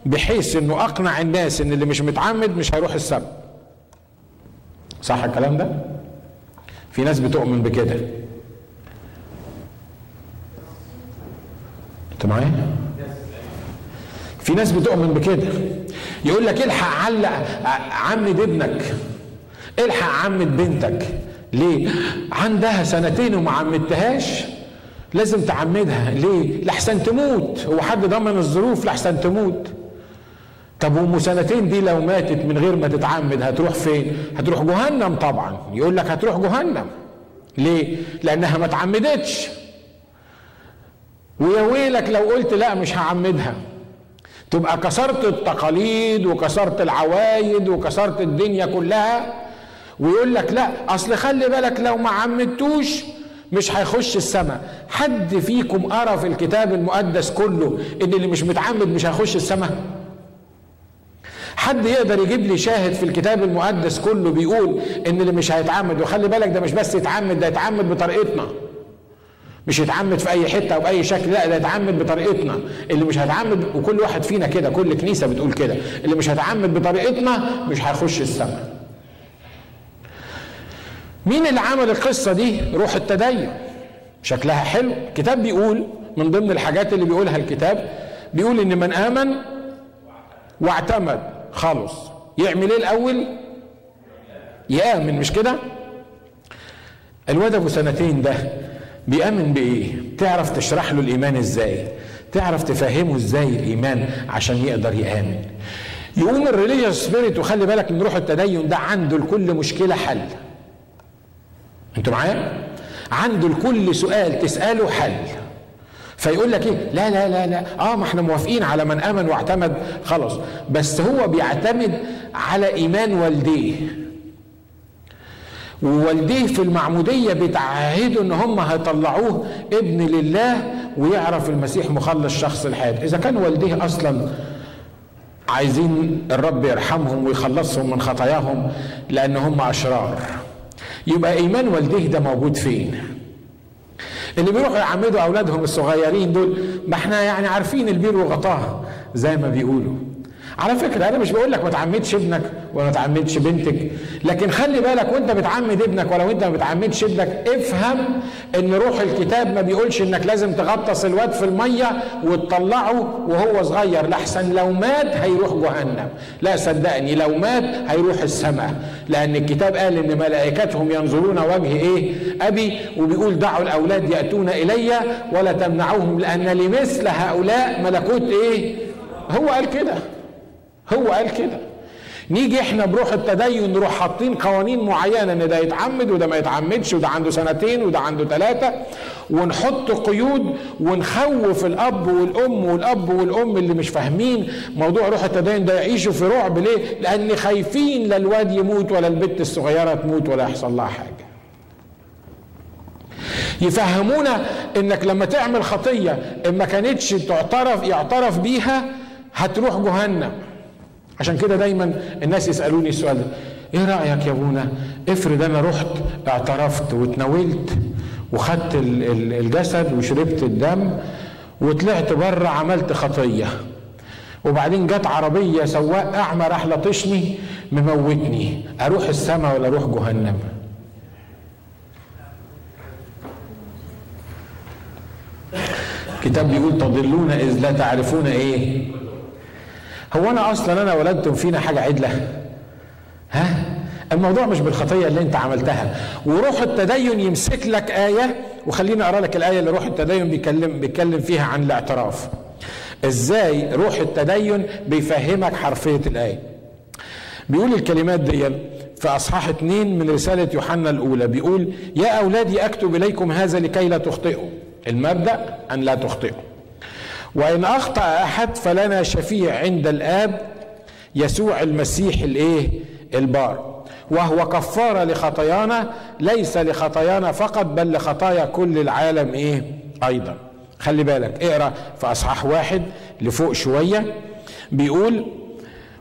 بحيث إنه أقنع الناس إن اللي مش متعمد مش هيروح السبت. صح الكلام ده؟ في ناس بتؤمن بكده. انت معايا؟ في ناس بتؤمن بكده. يقول لك الحق علق عمد ابنك الحق عمد بنتك. ليه؟ عندها سنتين وما عمدتهاش لازم تعمدها. ليه؟ لحسن تموت. هو حد ضمن الظروف؟ لحسن تموت. طب وأم سنتين دي لو ماتت من غير ما تتعمد هتروح فين؟ هتروح جهنم طبعا. يقول لك هتروح جهنم. ليه؟ لأنها ما اتعمدتش ويا ويلك لو قلت لا مش هعمدها. تبقى كسرت التقاليد وكسرت العوايد وكسرت الدنيا كلها ويقول لك لا أصل خلي بالك لو ما عمدتوش مش هيخش السماء. حد فيكم قرأ في الكتاب المقدس كله إن اللي مش متعمد مش هيخش السماء؟ حد يقدر يجيب لي شاهد في الكتاب المقدس كله بيقول إن اللي مش هيتعمد؟ وخلي بالك ده مش بس يتعمد ده يتعمد بطريقتنا. مش يتعمد في أي حتة أو باي شكل لا ده يتعمد بطريقتنا. اللي مش هيتعمد وكل واحد فينا كده كل كنيسة بتقول كده. اللي مش هيتعمد بطريقتنا مش هيخش السماء. مين اللي عمل القصة دي؟ روح التدين. شكلها حلو. الكتاب بيقول من ضمن الحاجات اللي بيقولها الكتاب بيقول إن من آمن واعتمد. خلص يعمل إيه الأول؟ يآمن. مش كده؟ الواد أبو سنتين ده بيأمن بإيه؟ تعرف تشرح له الإيمان إزاي؟ تعرف تفهمه إزاي الإيمان عشان يقدر يآمن. يقوم ال religious spirit وخلي بالك من روح التدين ده عنده لكل مشكلة حل. أنتوا معايا؟ عنده لكل سؤال تسأله حل. فيقول لك إيه؟ لا لا لا لا. آه ما إحنا موافقين على من آمن واعتمد خلاص. بس هو بيعتمد على إيمان والديه. ووالديه في المعمودية بتعهدوا إن هم هيطلعوه ابن لله ويعرف المسيح مخلص شخص الحياة. إذا كان والديه أصلا عايزين الرب يرحمهم ويخلصهم من خطاياهم لأن هم أشرار يبقى إيمان والديه ده موجود فين؟ اللي بيروحوا يعمدوا أولادهم الصغيرين دول ما إحنا يعني عارفين البير وغطاها زي ما بيقولوا. على فكرة أنا مش بقول لك ما تعمدش ابنك وما تعمدش بنتك لكن خلي بالك وأنت بتعمد ابنك ولو أنت ما بتعمدش ابنك افهم إن روح الكتاب ما بيقولش إنك لازم تغطس الواد في المية وتطلعه وهو صغير لحسن لو مات هيروح جهنم. لا صدقني لو مات هيروح السماء لأن الكتاب قال إن ملائكتهم ينظرون وجه إيه؟ أبي وبيقول دعوا الأولاد يأتون إلي ولا تمنعوهم لأن لمثل هؤلاء ملكوت إيه؟ هو قال كده. هو قال كده نيجي إحنا بروح التدين نروح حاطين قوانين معينة إن ده يتعمد وده ما يتعمدش وده عنده سنتين وده عنده ثلاثة ونحط قيود ونخوف الأب والأم والأب والأم اللي مش فاهمين موضوع روح التدين ده يعيشوا في رعب ليه؟ لأن خايفين لا الواد يموت ولا البت الصغيرة تموت ولا يحصل لها حاجة. يفهمونا إنك لما تعمل خطية إن ما كانتش تعترف يعترف بيها هتروح جهنم. عشان كده دايما الناس يسألوني السؤال ده. إيه رأيك يا أبونا؟ افرض أنا رحت اعترفت واتناولت وخدت الجسد وشربت الدم وطلعت بره عملت خطية. وبعدين جت عربية سواق أعمى راح لطشني مموتني. أروح السماء ولا أروح جهنم؟ الكتاب بيقول تضلون إذ لا تعرفون إيه؟ هو أنا أصلا أنا ولدتم فينا حاجة عدلة؟ ها؟ الموضوع مش بالخطية اللي أنت عملتها. وروح التدين يمسك لك آية وخليني أقرأ لك الآية اللي روح التدين بيتكلم بيتكلم فيها عن الاعتراف. إزاي روح التدين بيفهمك حرفية الآية؟ بيقول الكلمات دي في اصحاح اتنين من رسالة يوحنا الأولى. بيقول يا أولادي أكتب إليكم هذا لكي لا تخطئوا. المبدأ أن لا تخطئوا. وإن أخطأ أحد فلنا شفيع عند الآب يسوع المسيح الإيه؟ البار. وهو كفارة لخطايانا ليس لخطايانا فقط بل لخطايا كل العالم إيه؟ أيضا. خلي بالك اقرأ في أصحاح واحد لفوق شوية بيقول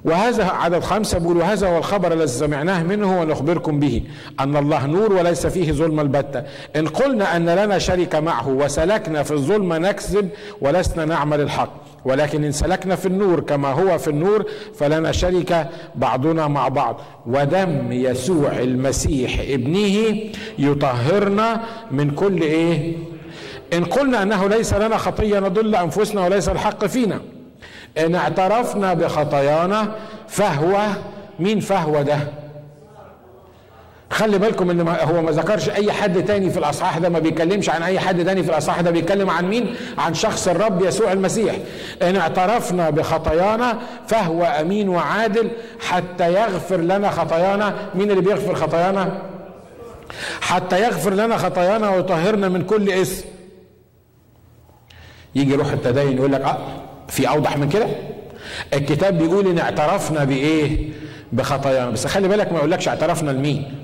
وهذا عدد خمسة بيقول وهذا هو الخبر الذي سمعناه منه ونخبركم به أن الله نور وليس فيه ظلم البتة. إن قلنا أن لنا شركة معه وسلكنا في الظلم نكذب ولسنا نعمل الحق. ولكن إن سلكنا في النور كما هو في النور فلنا شركة بعضنا مع بعض. ودم يسوع المسيح ابنه يطهرنا من كل إيه؟ إن قلنا أنه ليس لنا خطية نضل أنفسنا وليس الحق فينا. إن اعترفنا بخطايانا فهو مين فهو ده؟ خلي بالكم إن هو ما ذكرش أي حد تاني في الأصحاح ده ما بيتكلمش عن أي حد تاني في الأصحاح ده بيتكلم عن مين؟ عن شخص الرب يسوع المسيح. إن اعترفنا بخطايانا فهو أمين وعادل حتى يغفر لنا خطايانا. مين اللي بيغفر خطايانا؟ حتى يغفر لنا خطايانا ويطهرنا من كل اسم يجي روح التدين يقول لك آه في أوضح من كده؟ الكتاب بيقول إن اعترفنا بإيه؟ بخطايانا. بس خلي بالك ما يقولكش اعترفنا لمين.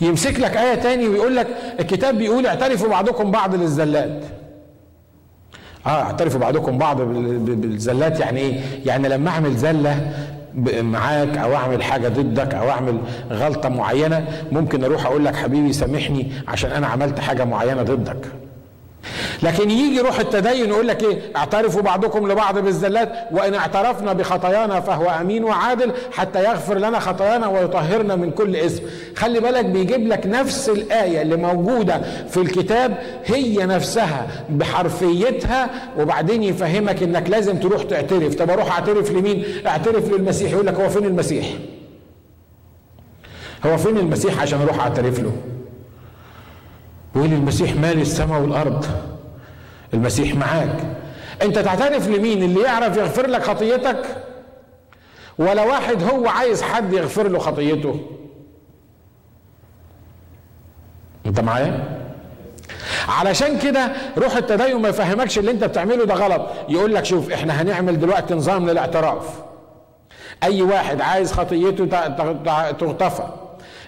يمسك لك آية تاني ويقول لك الكتاب بيقول اعترفوا بعضكم بعض للزلات. آه اعترفوا بعضكم بعض بالزلات يعني إيه؟ يعني لما أعمل زلة معاك أو أعمل حاجة ضدك أو أعمل غلطة معينة ممكن أروح أقول لك حبيبي سامحني عشان أنا عملت حاجة معينة ضدك. لكن يجي روح التدين يقول لك إيه؟ اعترفوا بعضكم لبعض بالزلات وإن اعترفنا بخطايانا فهو أمين وعادل حتى يغفر لنا خطايانا ويطهرنا من كل اسم خلي بالك بيجيب لك نفس الآية اللي موجودة في الكتاب هي نفسها بحرفيتها وبعدين يفهمك إنك لازم تروح تعترف. طب أروح أعترف لمين؟ أعترف للمسيح يقول لك هو فين المسيح؟ هو فين المسيح عشان أروح أعترف له؟ يقول المسيح مال السماء والأرض. المسيح معاك. أنت تعترف لمين؟ اللي يعرف يغفر لك خطيتك؟ ولا واحد هو عايز حد يغفر له خطيته. أنت معايا؟ علشان كده روح التدين ما يفهمكش اللي أنت بتعمله ده غلط. يقول لك شوف إحنا هنعمل دلوقتي نظام للاعتراف. أي واحد عايز خطيته تغتفر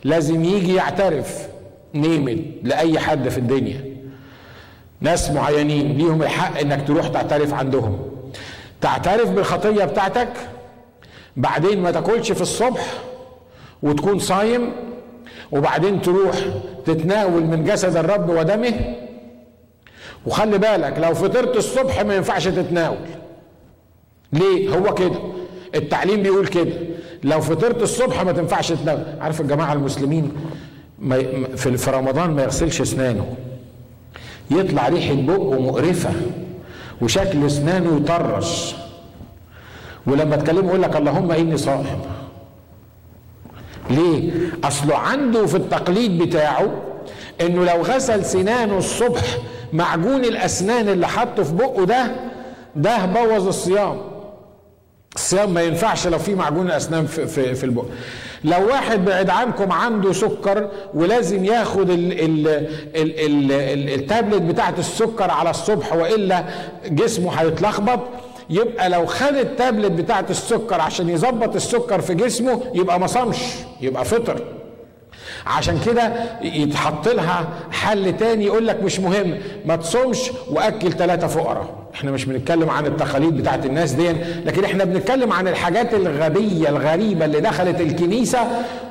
لازم يجي يعترف. نيمت لأي حد في الدنيا. ناس معينين ليهم الحق إنك تروح تعترف عندهم. تعترف بالخطية بتاعتك بعدين ما تاكلش في الصبح وتكون صايم وبعدين تروح تتناول من جسد الرب ودمه. وخلي بالك لو فطرت الصبح ما ينفعش تتناول. ليه؟ هو كده. التعليم بيقول كده. لو فطرت الصبح ما تنفعش تتناول. عارف الجماعة المسلمين؟ في رمضان ما يغسلش اسنانه. يطلع ريحه بقه مقرفة وشكل اسنانه يطرش. ولما تكلمه يقول لك اللهم إني صائم. ليه؟ اصله عنده في التقليد بتاعه إنه لو غسل سنانه الصبح معجون الأسنان اللي حطه في بقه ده ده بوظ الصيام. الصيام ما ينفعش لو في معجون الأسنان في, في, في البق. لو واحد بعيد عنكم عنده سكر ولازم ياخد ال ال ال ال ال التابلت بتاعت السكر على الصبح وإلا جسمه هيتلخبط يبقى لو خد التابلت بتاعت السكر عشان يظبط السكر في جسمه يبقى ما صامش يبقى فطر. عشان كده يتحط لها حل تاني يقول لك مش مهم ما تصومش وأكل ثلاثة فقراء. إحنا مش بنتكلم عن التقاليد بتاعت الناس دي لكن إحنا بنتكلم عن الحاجات الغبية الغريبة اللي دخلت الكنيسة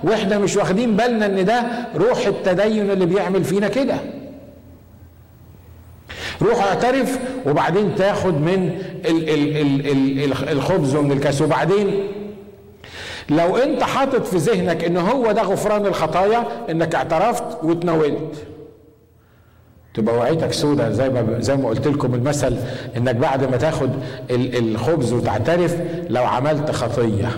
وإحنا مش واخدين بالنا إن ده روح التدين اللي بيعمل فينا كده. روح اعترف وبعدين تاخد من الخبز ومن الكاس وبعدين لو انت حاطط في ذهنك ان هو ده غفران الخطايا انك اعترفت وتناولت تبقى وعيتك سودة زي ما زي ما قلت لكم المثل انك بعد ما تاخد الخبز وتعترف لو عملت خطية.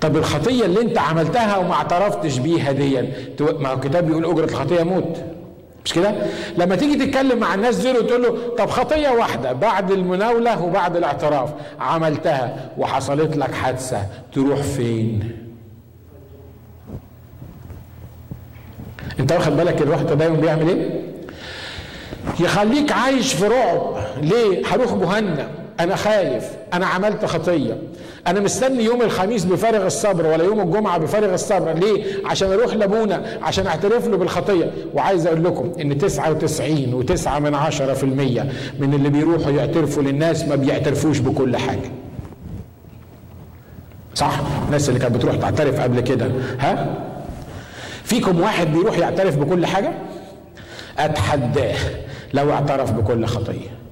طب الخطية اللي انت عملتها وما اعترفتش بيها دي ما هو الكتاب بيقول أجرة الخطية موت. مش كده؟ لما تيجي تتكلم مع الناس دول وتقول له طب خطية واحدة بعد المناولة وبعد الاعتراف عملتها وحصلت لك حادثة تروح فين؟ انت واخد بالك الروح التدين بيعمل إيه؟ يخليك عايش في رعب ليه؟ هروح جهنم أنا خايف. أنا عملت خطية. أنا مستني يوم الخميس بفارغ الصبر ولا يوم الجمعة بفارغ الصبر. ليه؟ عشان أروح لأبونا عشان أعترف له بالخطية. وعايز أقول لكم إن 99 و9 من عشرة في المية من اللي بيروحوا يعترفوا للناس ما بيعترفوش بكل حاجة. صح؟ الناس اللي كانت بتروح تعترف قبل كده. ها؟ فيكم واحد بيروح يعترف بكل حاجة؟ أتحداه لو اعترف بكل خطية.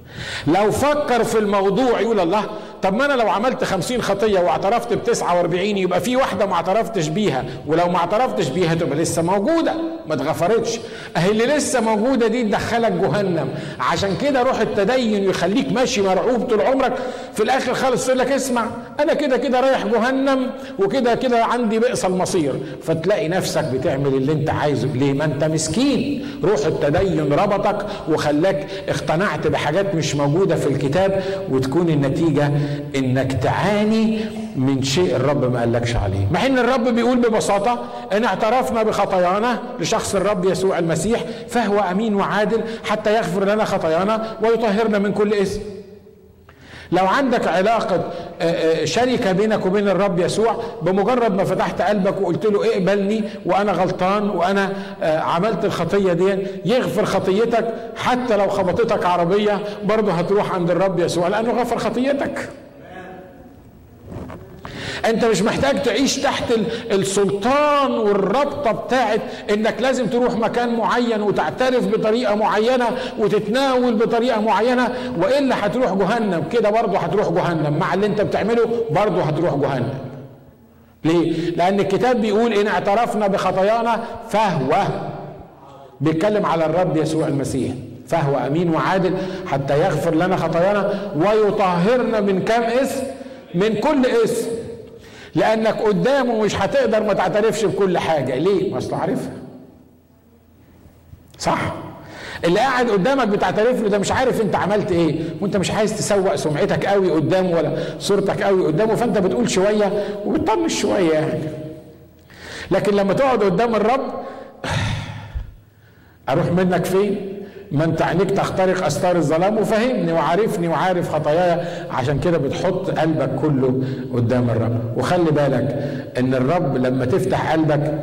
لو فكر في الموضوع يقول الله طب ما أنا لو عملت خمسين خطية واعترفت بتسعة وأربعين يبقى في واحدة ما اعترفتش بيها ولو ما اعترفتش بيها تبقى لسه موجودة ما اتغفرتش. أهي اللي لسه موجودة دي تدخلك جهنم. عشان كده روح التدين يخليك ماشي مرعوب طول عمرك. في الآخر خالص يقول لك اسمع أنا كده كده رايح جهنم وكده كده عندي بئس المصير. فتلاقي نفسك بتعمل اللي أنت عايزه. ليه؟ ما أنت مسكين. روح التدين ربطك وخلاك اقتنعت بحاجات مش موجودة في الكتاب وتكون النتيجة إنك تعاني من شيء الرب ما قالكش عليه. مع إن الرب بيقول ببساطة إن اعترفنا بخطايانا لشخص الرب يسوع المسيح فهو أمين وعادل حتى يغفر لنا خطايانا ويطهرنا من كل اسم لو عندك علاقة شركة بينك وبين الرب يسوع بمجرد ما فتحت قلبك وقلت له اقبلني وأنا غلطان وأنا عملت الخطية دي يغفر خطيتك حتى لو خبطتك عربية برضه هتروح عند الرب يسوع لأنه غفر خطيتك. انت مش محتاج تعيش تحت السلطان والرابطة بتاعت انك لازم تروح مكان معين وتعترف بطريقة معينة وتتناول بطريقة معينة وإلا هتروح جهنم. كده برضه هتروح جهنم. مع اللي انت بتعمله برضه هتروح جهنم. ليه؟ لأن الكتاب بيقول إن اعترفنا بخطايانا فهو بيتكلم على الرب يسوع المسيح. فهو أمين وعادل حتى يغفر لنا خطايانا ويطهرنا من كم اسم؟ من كل اسم لأنك قدامه مش هتقدر ما تعترفش بكل حاجة. ليه؟ ما عارفها. صح؟ اللي قاعد قدامك بتعترف له ده مش عارف أنت عملت إيه. وأنت مش عايز تسوق سمعتك قوي قدامه ولا صورتك قوي قدامه فأنت بتقول شوية وبتطنش شوية يعني. لكن لما تقعد قدام الرب أروح منك فين؟ ما انت عينيك تخترق أستار الظلام وفهمني وعارفني وعارف خطاياي. عشان كده بتحط قلبك كله قدام الرب. وخلي بالك إن الرب لما تفتح قلبك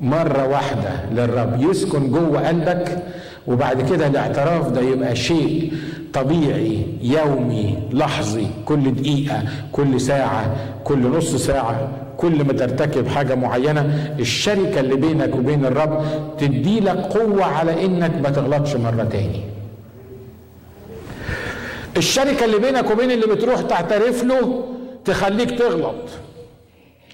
مرة واحدة للرب يسكن جوه قلبك وبعد كده الاعتراف ده يبقى شيء طبيعي يومي لحظي كل دقيقة كل ساعة كل نص ساعة كل ما ترتكب حاجة معينة الشركة اللي بينك وبين الرب تدي لك قوة على إنك ما تغلطش مرة تاني. الشركة اللي بينك وبين اللي بتروح تعترف له تخليك تغلط.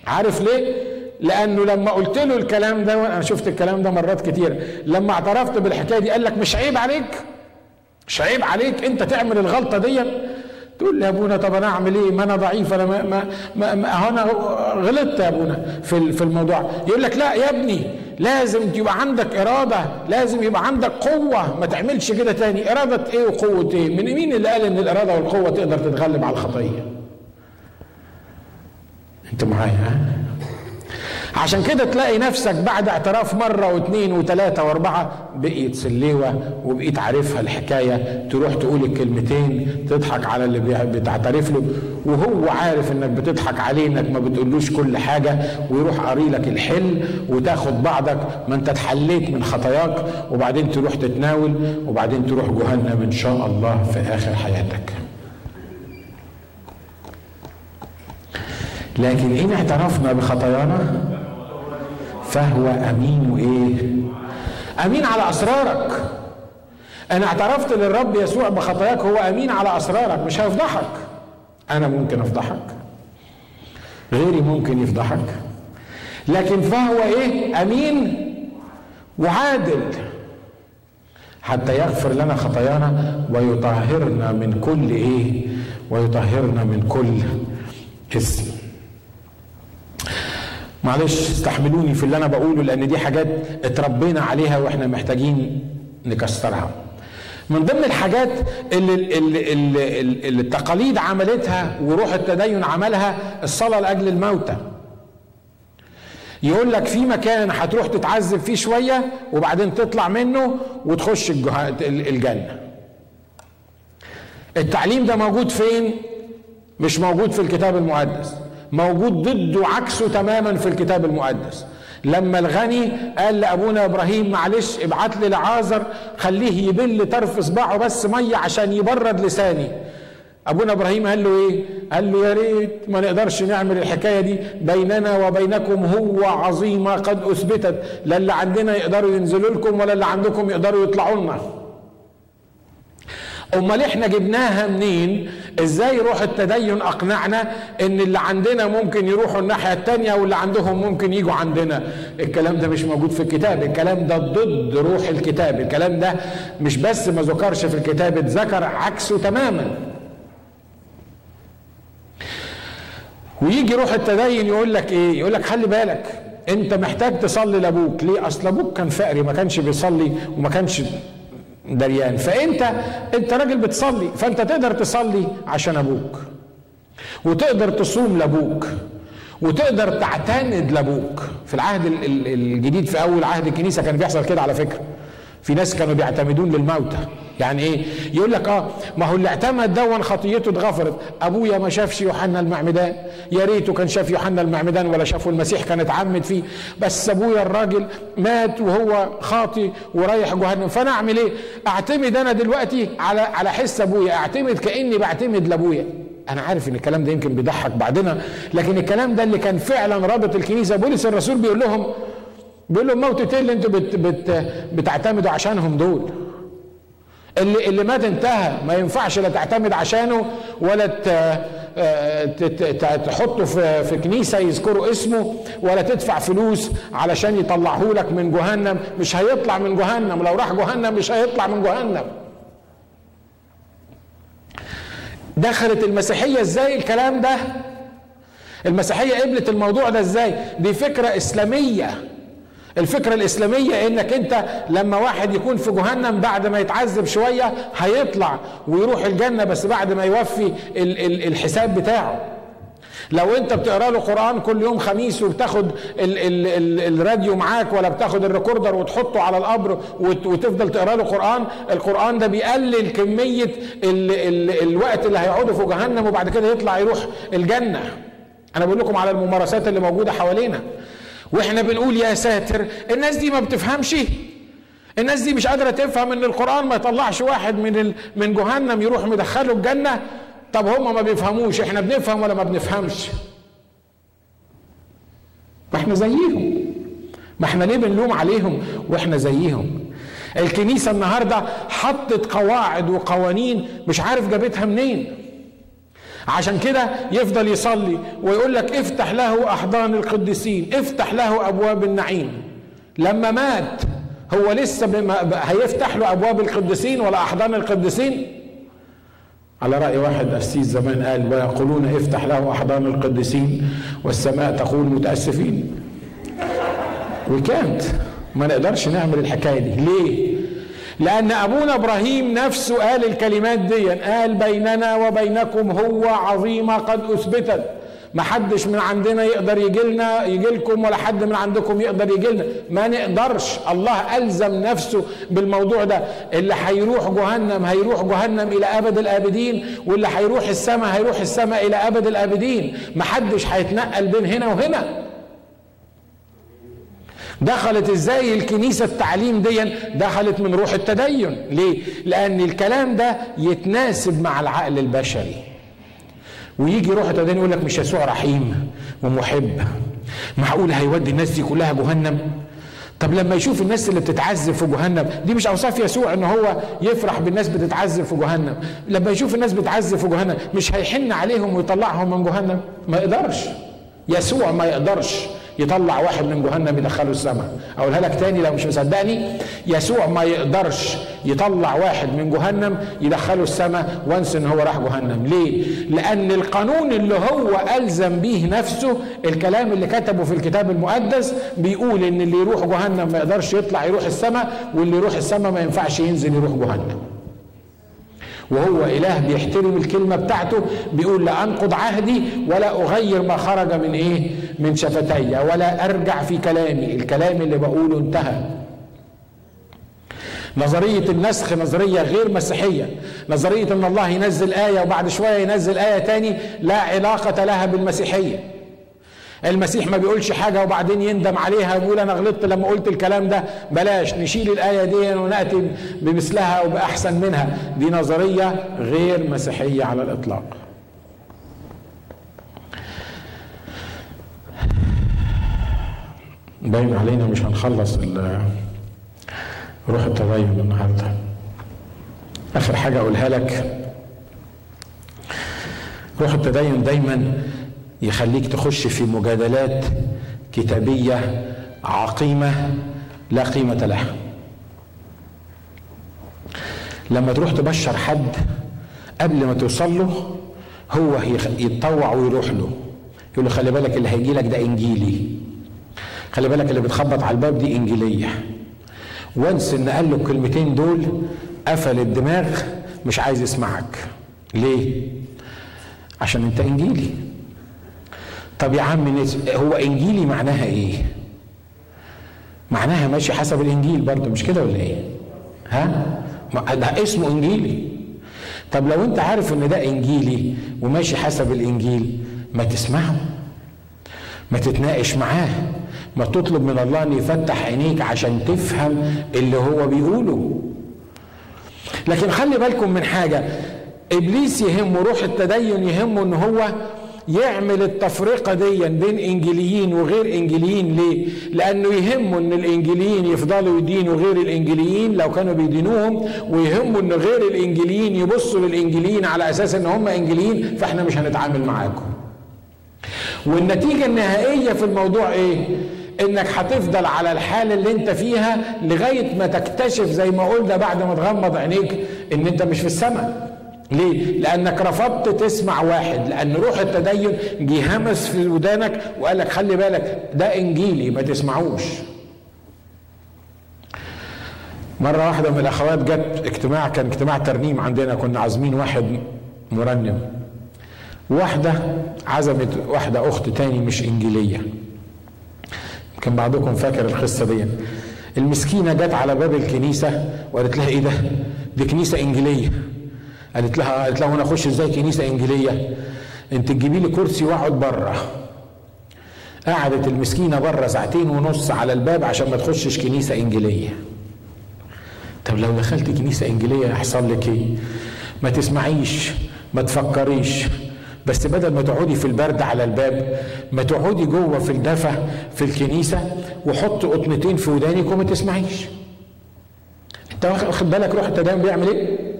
عارف ليه؟ لأنه لما قلت له الكلام ده وأنا شفت الكلام ده مرات كتير لما اعترفت بالحكاية دي قال لك مش عيب عليك. مش عيب عليك أنت تعمل الغلطة دي تقول لي يا أبونا طب أنا أعمل إيه؟ ما أنا ضعيف أنا ما ما, ما, ما أنا غلطت يا أبونا في في الموضوع. يقول لك لا يا ابني لازم يبقى عندك إرادة لازم يبقى عندك قوة. ما تعملش كده تاني. إرادة إيه وقوة إيه؟ من مين اللي قال إن الإرادة والقوة تقدر تتغلب على الخطيه أنت معايا ها؟ عشان كده تلاقي نفسك بعد اعتراف مرة واثنين وثلاثة واربعة بقيت سليوة وبقيت عارفها الحكاية. تروح تقول الكلمتين تضحك على اللي بتعترف له وهو عارف إنك بتضحك عليه إنك ما بتقولوش كل حاجة ويروح قاري لك الحل وتاخد بعضك. ما انت اتحليت من خطاياك وبعدين تروح تتناول وبعدين تروح جهنم إن شاء الله في آخر حياتك. لكن إن اعترفنا بخطايانا فهو أمين وايه أمين على أسرارك. أنا اعترفت للرب يسوع بخطاياك هو أمين على أسرارك مش هيفضحك. أنا ممكن أفضحك. غيري ممكن يفضحك. لكن فهو إيه؟ أمين وعادل. حتى يغفر لنا خطايانا ويطهرنا من كل إيه؟ ويطهرنا من كل اسم. معلش استحملوني في اللي أنا بقوله لأن دي حاجات اتربينا عليها وإحنا محتاجين نكسرها. من ضمن الحاجات اللي, اللي, اللي, اللي التقاليد عملتها وروح التدين عملها الصلاة لأجل الموتى. يقول لك في مكان هتروح تتعذب فيه شوية وبعدين تطلع منه وتخش الجنة. التعليم ده موجود فين؟ مش موجود في الكتاب المقدس. موجود ضده وعكسه تماما في الكتاب المقدس. لما الغني قال لأبونا إبراهيم معلش ابعت لي لعازر خليه يبل طرف صباعه بس مية عشان يبرد لساني. أبونا إبراهيم قال له إيه؟ قال له يا ريت ما نقدرش نعمل الحكاية دي بيننا وبينكم هو عظيمة قد أثبتت لا اللي عندنا يقدروا ينزلوا لكم ولا اللي عندكم يقدروا يطلعوا لنا. امال إحنا جبناها منين؟ إزاي روح التدين اقنعنا ان اللي عندنا ممكن يروحوا الناحية التانية واللي عندهم ممكن يجوا عندنا؟ الكلام ده مش موجود في الكتاب الكلام ده ضد روح الكتاب الكلام ده مش بس ما ذكرش في الكتاب اتذكر عكسه تماما. ويجي روح التدين يقول لك إيه؟ يقول لك خلي بالك انت محتاج تصلي لابوك. ليه؟ اصل أبوك كان فقري ما كانش بيصلي وما كانش دريان. فأنت أنت راجل بتصلي فأنت تقدر تصلي عشان أبوك وتقدر تصوم لأبوك وتقدر تعتمد لأبوك. في العهد الجديد في أول عهد الكنيسة كان بيحصل كده على فكرة. في ناس كانوا بيعتمدون للموتى. يعني إيه؟ يقول لك آه ما هو اللي اعتمد دون خطيته اتغفرت. أبويا ما شافش يوحنا المعمدان. يا ريته كان شاف يوحنا المعمدان ولا شافه المسيح كان اتعمد فيه. بس أبويا الراجل مات وهو خاطي ورايح جهنم. فأنا أعمل إيه؟ أعتمد أنا دلوقتي على على حس أبويا. أعتمد كأني بعتمد لأبويا. أنا عارف إن الكلام ده يمكن بيضحك بعدنا لكن الكلام ده اللي كان فعلا رابط الكنيسة بولس الرسول بيقول لهم بيقول لهم موتة إيه اللي أنتوا بت بت بتعتمدوا عشانهم دول؟ اللي اللي مات انتهى. ما ينفعش لا تعتمد عشانه ولا تحطه في في كنيسة يذكروا اسمه ولا تدفع فلوس علشان يطلعه لك من جهنم. مش هيطلع من جهنم. لو راح جهنم مش هيطلع من جهنم. دخلت المسيحية إزاي الكلام ده؟ المسيحية قبلت الموضوع ده إزاي؟ دي فكرة إسلامية. الفكرة الإسلامية إنك أنت لما واحد يكون في جهنم بعد ما يتعذب شوية هيطلع ويروح الجنة بس بعد ما يوفي ال ال الحساب بتاعه. لو أنت بتقرأ له قرآن كل يوم خميس وبتاخد ال ال ال الراديو معاك ولا بتاخد الريكوردر وتحطه على القبر وتفضل تقرأ له قرآن القرآن ده بيقلل كمية ال ال الوقت اللي هيقعده في جهنم وبعد كده يطلع يروح الجنة. أنا بقول لكم على الممارسات اللي موجودة حوالينا. وإحنا بنقول يا ساتر الناس دي ما بتفهمش. الناس دي مش قادرة تفهم إن القرآن ما يطلعش واحد من من جهنم يروح مدخله الجنة. طب هم ما بيفهموش إحنا بنفهم ولا ما بنفهمش؟ ما إحنا زيهم. ما إحنا ليه بنلوم عليهم؟ وإحنا زيهم. الكنيسة النهارده حطت قواعد وقوانين مش عارف جابتها منين. عشان كده يفضل يصلي ويقول لك افتح له أحضان القديسين افتح له أبواب النعيم. لما مات هو لسه هيفتح له أبواب القديسين ولا أحضان القديسين؟ على رأي واحد قسيس زمان قال ويقولون افتح له أحضان القديسين والسماء تقول متأسفين وكانت ما نقدرش نعمل الحكاية دي. ليه؟ لأن أبونا إبراهيم نفسه قال الكلمات دي قال بيننا وبينكم هو عظيمة قد أثبتت. ما حدش من عندنا يقدر يجي لنا يجي لكم ولا حد من عندكم يقدر يجي لنا. ما نقدرش. الله ألزم نفسه بالموضوع ده. اللي هيروح جهنم هيروح جهنم إلى أبد الآبدين واللي هيروح السماء هيروح السماء إلى أبد الآبدين. ما حدش هيتنقل بين هنا وهنا. دخلت إزاي الكنيسة التعليم دي دخلت من روح التدين. ليه؟ لأن الكلام ده يتناسب مع العقل البشري. ويجي روح التدين يقول لك مش يسوع رحيم ومحب. معقول هيودي الناس دي كلها جهنم؟ طب لما يشوف الناس اللي بتتعذب في جهنم دي مش أوصاف يسوع إن هو يفرح بالناس بتتعذب في جهنم. لما يشوف الناس بتتعذب في جهنم مش هيحن عليهم ويطلعهم من جهنم؟ ما يقدرش. يسوع ما يقدرش. يطلع واحد من جهنم يدخله السماء. أقولها لك تاني لو مش مصدقني يسوع ما يقدرش يطلع واحد من جهنم يدخله السماء وانس إن هو راح جهنم. ليه؟ لأن القانون اللي هو ألزم به نفسه الكلام اللي كتبه في الكتاب المقدس بيقول إن اللي يروح جهنم ما يقدرش يطلع يروح السماء واللي يروح السماء ما ينفعش ينزل يروح جهنم. وهو إله بيحترم الكلمة بتاعته بيقول لا أنقض عهدي ولا أغير ما خرج من إيه؟ من شفتي ولا أرجع في كلامي. الكلام اللي بقوله انتهى. نظرية النسخ نظرية غير مسيحية. نظرية إن الله ينزل آية وبعد شوية ينزل آية تاني لا علاقة لها بالمسيحية. المسيح ما بيقولش حاجة وبعدين يندم عليها ويقول أنا غلطت لما قلت الكلام ده. بلاش نشيل الآية دي ونأتي بمثلها وبأحسن منها. دي نظرية غير مسيحية على الإطلاق. باين علينا مش هنخلص روح التدين النهارده. آخر حاجة أقولها لك. روح التدين دايما يخليك تخش في مجادلات كتابية عقيمة لا قيمة لها. لما تروح تبشر حد قبل ما توصل له هو يتطوع ويروح له. يقول له خلي بالك اللي هيجي لك ده إنجيلي. خلي بالك اللي بتخبط على الباب دي إنجيلية. وانس إن قال له الكلمتين دول قفل الدماغ مش عايز يسمعك. ليه؟ عشان أنت إنجيلي. طب يا عم هو إنجيلي معناها إيه؟ معناها ماشي حسب الإنجيل برضه مش كده ولا إيه؟ ها؟ ده اسمه إنجيلي. طب لو أنت عارف إن ده إنجيلي وماشي حسب الإنجيل ما تسمعه ما تتناقش معاه ما تطلب من الله إن يفتح عينيك عشان تفهم اللي هو بيقوله. لكن خلي بالكم من حاجة إبليس يهمه روح التدين يهمه إن هو يعمل التفرقة دي بين إنجيليين وغير إنجيليين ليه؟ لأنه يهمه إن الإنجيليين يفضلوا يدينوا غير الإنجيليين لو كانوا بيدينوهم ويهمه إن غير الإنجيليين يبصوا للإنجيليين على أساس إن هم إنجيليين فإحنا مش هنتعامل معاكم. والنتيجة النهائية في الموضوع إيه؟ إنك هتفضل على الحالة اللي أنت فيها لغاية ما تكتشف زي ما قلنا بعد ما تغمض عينيك إن أنت مش في السماء ليه؟ لأنك رفضت تسمع واحد لأن روح التدين جه همس في ودانك وقال لك خلي بالك ده إنجيلي ما تسمعوش. مرة واحدة من الأخوات جت اجتماع كان اجتماع ترنيم عندنا كنا عازمين واحد مرنم. واحدة عزمت واحدة أخت تاني مش إنجيلية. يمكن بعضكم فاكر القصة دي. المسكينة جت على باب الكنيسة وقالت لها إيه ده؟ دي كنيسة إنجيلية. قالت لها قالت لها وأنا اخش إزاي كنيسة انجيلية؟ انت تجيبي لي كرسي واقعد بره قعدت المسكينة بره ساعتين ونص على الباب عشان ما تخشش كنيسة انجيلية. طب لو دخلت كنيسة انجيلية هيحصل لك إيه؟ ما تسمعيش ما تفكريش. بس بدل ما تقعدي في البرد على الباب ما تقعدي جوه في الدفى في الكنيسة وحط قطنتين في ودانك وما تسمعيش. انت واخد بالك روح التدين بيعمل إيه؟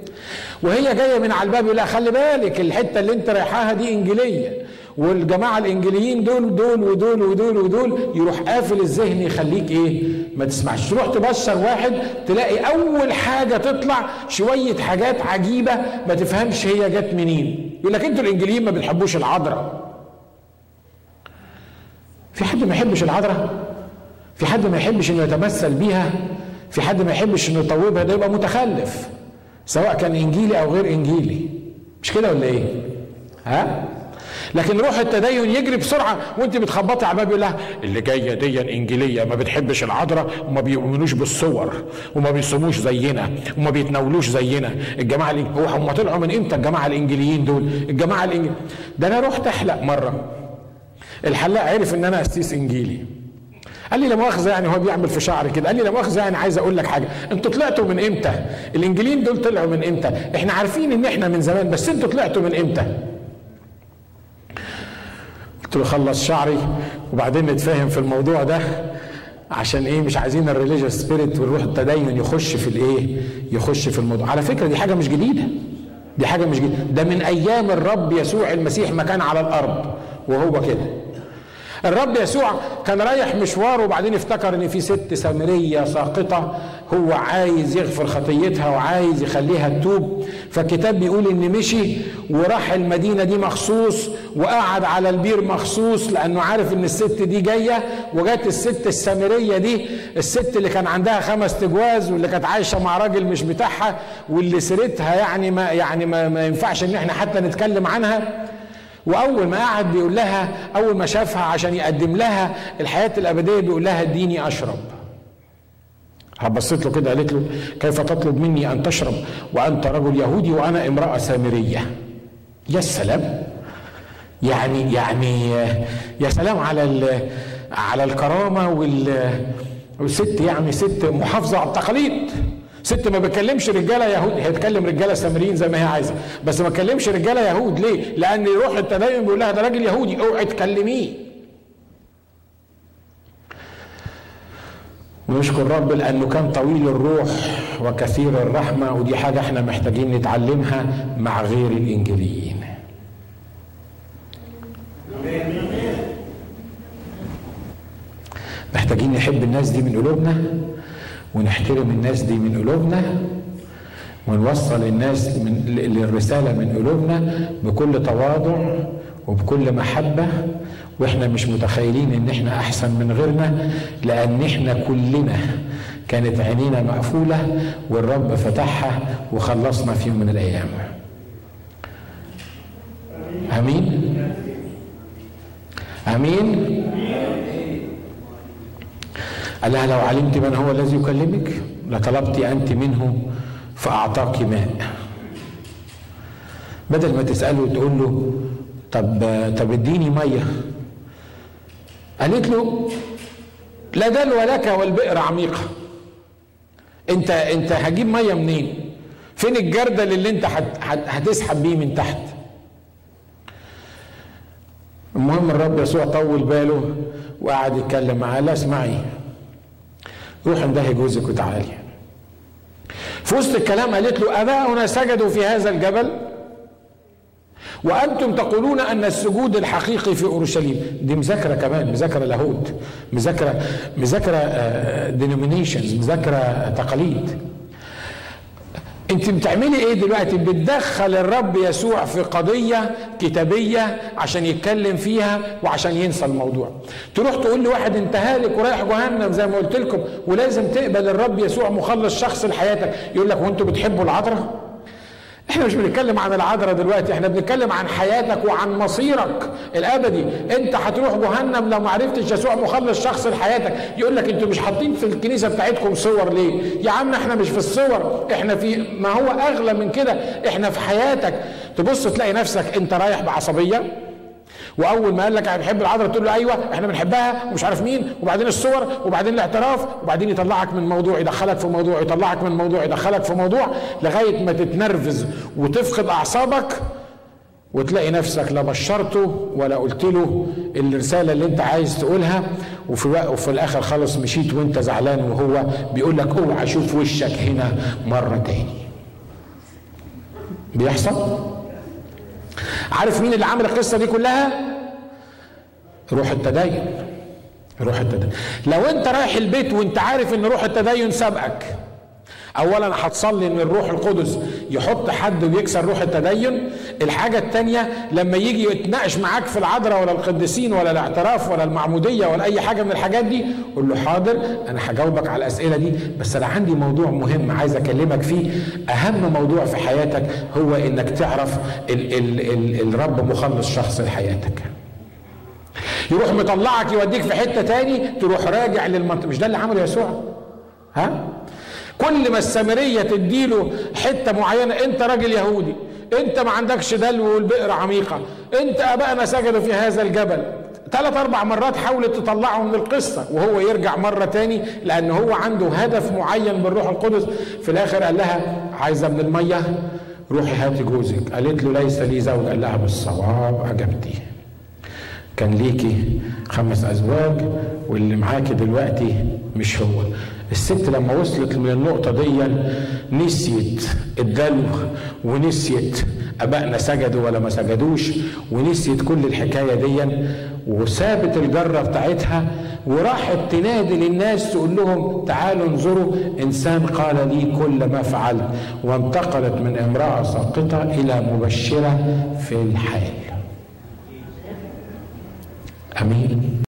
وهي جاية من على الباب يقول لها خلي بالك الحتة اللي انت رايحاها دي إنجيلية. والجماعة الانجيليين دول دول ودول ودول ودول يروح قافل الذهن يخليك إيه؟ ما تسمعش. تروح تبشر واحد تلاقي أول حاجة تطلع شوية حاجات عجيبة ما تفهمش هي جت منين. يقول لك أنتوا الانجيليين ما بتحبوش العذراء. في حد ما يحبش العذراء؟ في حد ما يحبش إنه يتمثل بيها؟ في حد ما يحبش إنه يطوبها؟ ده يبقى متخلف. سواء كان إنجيلي أو غير إنجيلي. مش كده ولا إيه؟ ها؟ لكن روح التدين يجري بسرعة وأنت بتخبطي على الباب يقول لها اللي جاية دي انجيليه ما بتحبش العذراء وما بيؤمنوش بالصور وما بيصوموش زينا وما بيتناولوش زينا. الجماعة هو هم طلعوا من إمتى الجماعة الانجيليين دول؟ الجماعة الانجيليين ده أنا رحت أحلق مرة. الحلاق عرف إن أنا قسيس إنجيلي. قال لي لا مؤاخذة يعني هو بيعمل في شعري كده. قال لي لا مؤاخذة يعني عايز أقول لك حاجة. أنتوا طلعتوا من إمتى؟ الانجيليين دول طلعوا من إمتى؟ إحنا عارفين إن إحنا من زمان بس أنتوا طلعتوا من إمتى؟ قلت له خلص شعري وبعدين نتفاهم في الموضوع ده عشان إيه؟ مش عايزين ال religious spirit أو روح التدين يخش في الإيه؟ يخش في الموضوع. على فكرة دي حاجة مش جديدة. دي حاجة مش جديدة. ده من أيام الرب يسوع المسيح ما كان على الأرض وهو كده. الرب يسوع كان رايح مشوار وبعدين افتكر إن في ست سامرية ساقطة هو عايز يغفر خطيتها وعايز يخليها تتوب. فالكتاب بيقول إن مشي وراح المدينة دي مخصوص وقعد على البير مخصوص لأنه عارف إن الست دي جاية. وجات الست السامرية دي الست اللي كان عندها خمس تجواز واللي كانت عايشة مع راجل مش بتاعها واللي سيرتها يعني ما يعني ما, ما ينفعش إن إحنا حتى نتكلم عنها. وأول ما قعد بيقول لها أول ما شافها عشان يقدم لها الحياة الأبدية بيقول لها اديني أشرب. بصيت له كده قالت له كيف تطلب مني أن تشرب؟ وأنت رجل يهودي وأنا امرأة سامرية. يا سلام! يعني يعني يا سلام على على الكرامة وال والست يعني ست محافظة على التقاليد. ست ما بتكلمش رجالة يهود. هي بتكلم رجالة سامريين زي ما هي عايزة. بس ما تكلمش رجالة يهود. ليه؟ لأن روح التدين بيقول لها ده راجل يهودي. اوعي تكلميه. ونشكر رب لأنه كان طويل الروح وكثير الرحمة ودي حاجة إحنا محتاجين نتعلمها مع غير الانجيليين محتاجين نحب الناس دي من قلوبنا. ونحترم الناس دي من قلوبنا ونوصل الناس من للرسالة من قلوبنا بكل تواضع وبكل محبة. وإحنا مش متخيلين إن إحنا أحسن من غيرنا لأن إحنا كلنا كانت عينينا مقفولة والرب فتحها وخلصنا في يوم من الأيام. آمين؟ آمين؟ قال لها لو علمت من هو الذي يكلمك؟ لطلبت أنت منه فأعطاك ماء. بدل ما تسأله وتقول له طب طب اديني مية. قالت له لا دلو لك والبئر عميقة. انت انت هجيب مية منين؟ فين الجردل اللي انت هتسحب بيه من تحت؟ المهم الرب يسوع طول باله وقعد يتكلم معاه لا اسمعي روح اندهي جوزك وتعالي. في وسط الكلام قالت له أباؤنا سجدوا في هذا الجبل؟ وأنتم تقولون أن السجود الحقيقي في أورشليم. دي مذاكرة كمان مذاكرة لاهوت مذاكرة مذاكرة دينومينيشنز مذاكرة تقاليد. انت بتعملي إيه دلوقتي؟ بتدخل الرب يسوع في قضية كتابية عشان يتكلم فيها وعشان ينسى الموضوع. تروح تقول لواحد انت هالك ورايح جهنم زي ما قلت لكم ولازم تقبل الرب يسوع مخلص شخص لحياتك. يقول لك وانتوا بتحبوا العذراء إحنا مش بنتكلم عن العذراء دلوقتي إحنا بنتكلم عن حياتك وعن مصيرك الأبدي. أنت هتروح جهنم لو ما عرفتش يسوع مخلص شخص لحياتك. يقول لك أنتوا مش حاطين في الكنيسة بتاعتكم صور ليه؟ يا عم إحنا مش في الصور إحنا في ما هو أغلى من كده إحنا في حياتك. تبص تلاقي نفسك أنت رايح بعصبية وأول ما قال لك بحب العذراء تقول له أيوه إحنا بنحبها ومش عارف مين وبعدين الصور وبعدين الاعتراف وبعدين يطلعك من موضوع يدخلك في موضوع يطلعك من موضوع يدخلك في موضوع لغاية ما تتنرفز وتفقد أعصابك وتلاقي نفسك لا بشرته ولا قلت له الرسالة اللي أنت عايز تقولها وفي وفي الآخر خالص مشيت وأنت زعلان وهو بيقول لك أوعى أشوف وشك هنا مرة تاني. بيحصل؟ عارف مين اللي عمل القصة دي كلها؟ روح التدين. روح التدين. لو انت رايح البيت وانت عارف ان روح التدين سابقك اولا هتصلي إن الروح القدس يحط حد ويكسر روح التدين. الحاجة الثانية لما يجي يتناقش معاك في العذراء ولا القديسين ولا الاعتراف ولا المعموديه ولا أي حاجة من الحاجات دي قول له حاضر أنا هجاوبك على الأسئلة دي بس أنا عندي موضوع مهم عايز أكلمك فيه. أهم موضوع في حياتك هو إنك تعرف ال ال ال الرب مخلص شخص لحياتك. يروح مطلعك يوديك في حتة تاني تروح راجع للمنطقة. مش ده اللي عمله يسوع؟ ها؟ كل ما السامرية تديله حتة معينة انت راجل يهودي انت ما عندكش دلو والبئر عميقة انت ابائنا سجدوا في هذا الجبل. ثلاث أربع مرات حاولت تطلعه من القصة وهو يرجع مرة تاني لأن هو عنده هدف معين بالروح القدس. في الآخر قال لها عايزه من المية؟ روحي هاتي جوزك. قالت له ليس لي زوج قال لها بالصواب اجبتي كان ليكي خمس أزواج واللي معاكي دلوقتي مش هو. الست لما وصلت من النقطة دي نسيت الدلو ونسيت أبائنا سجدوا ولا ما سجدوش ونسيت كل الحكاية دي وسابت الجرة بتاعتها وراحت تنادي للناس تقول لهم تعالوا انظروا إنسان قال لي كل ما فعلت وانتقلت من امرأة ساقطة إلى مبشرة في الحال امين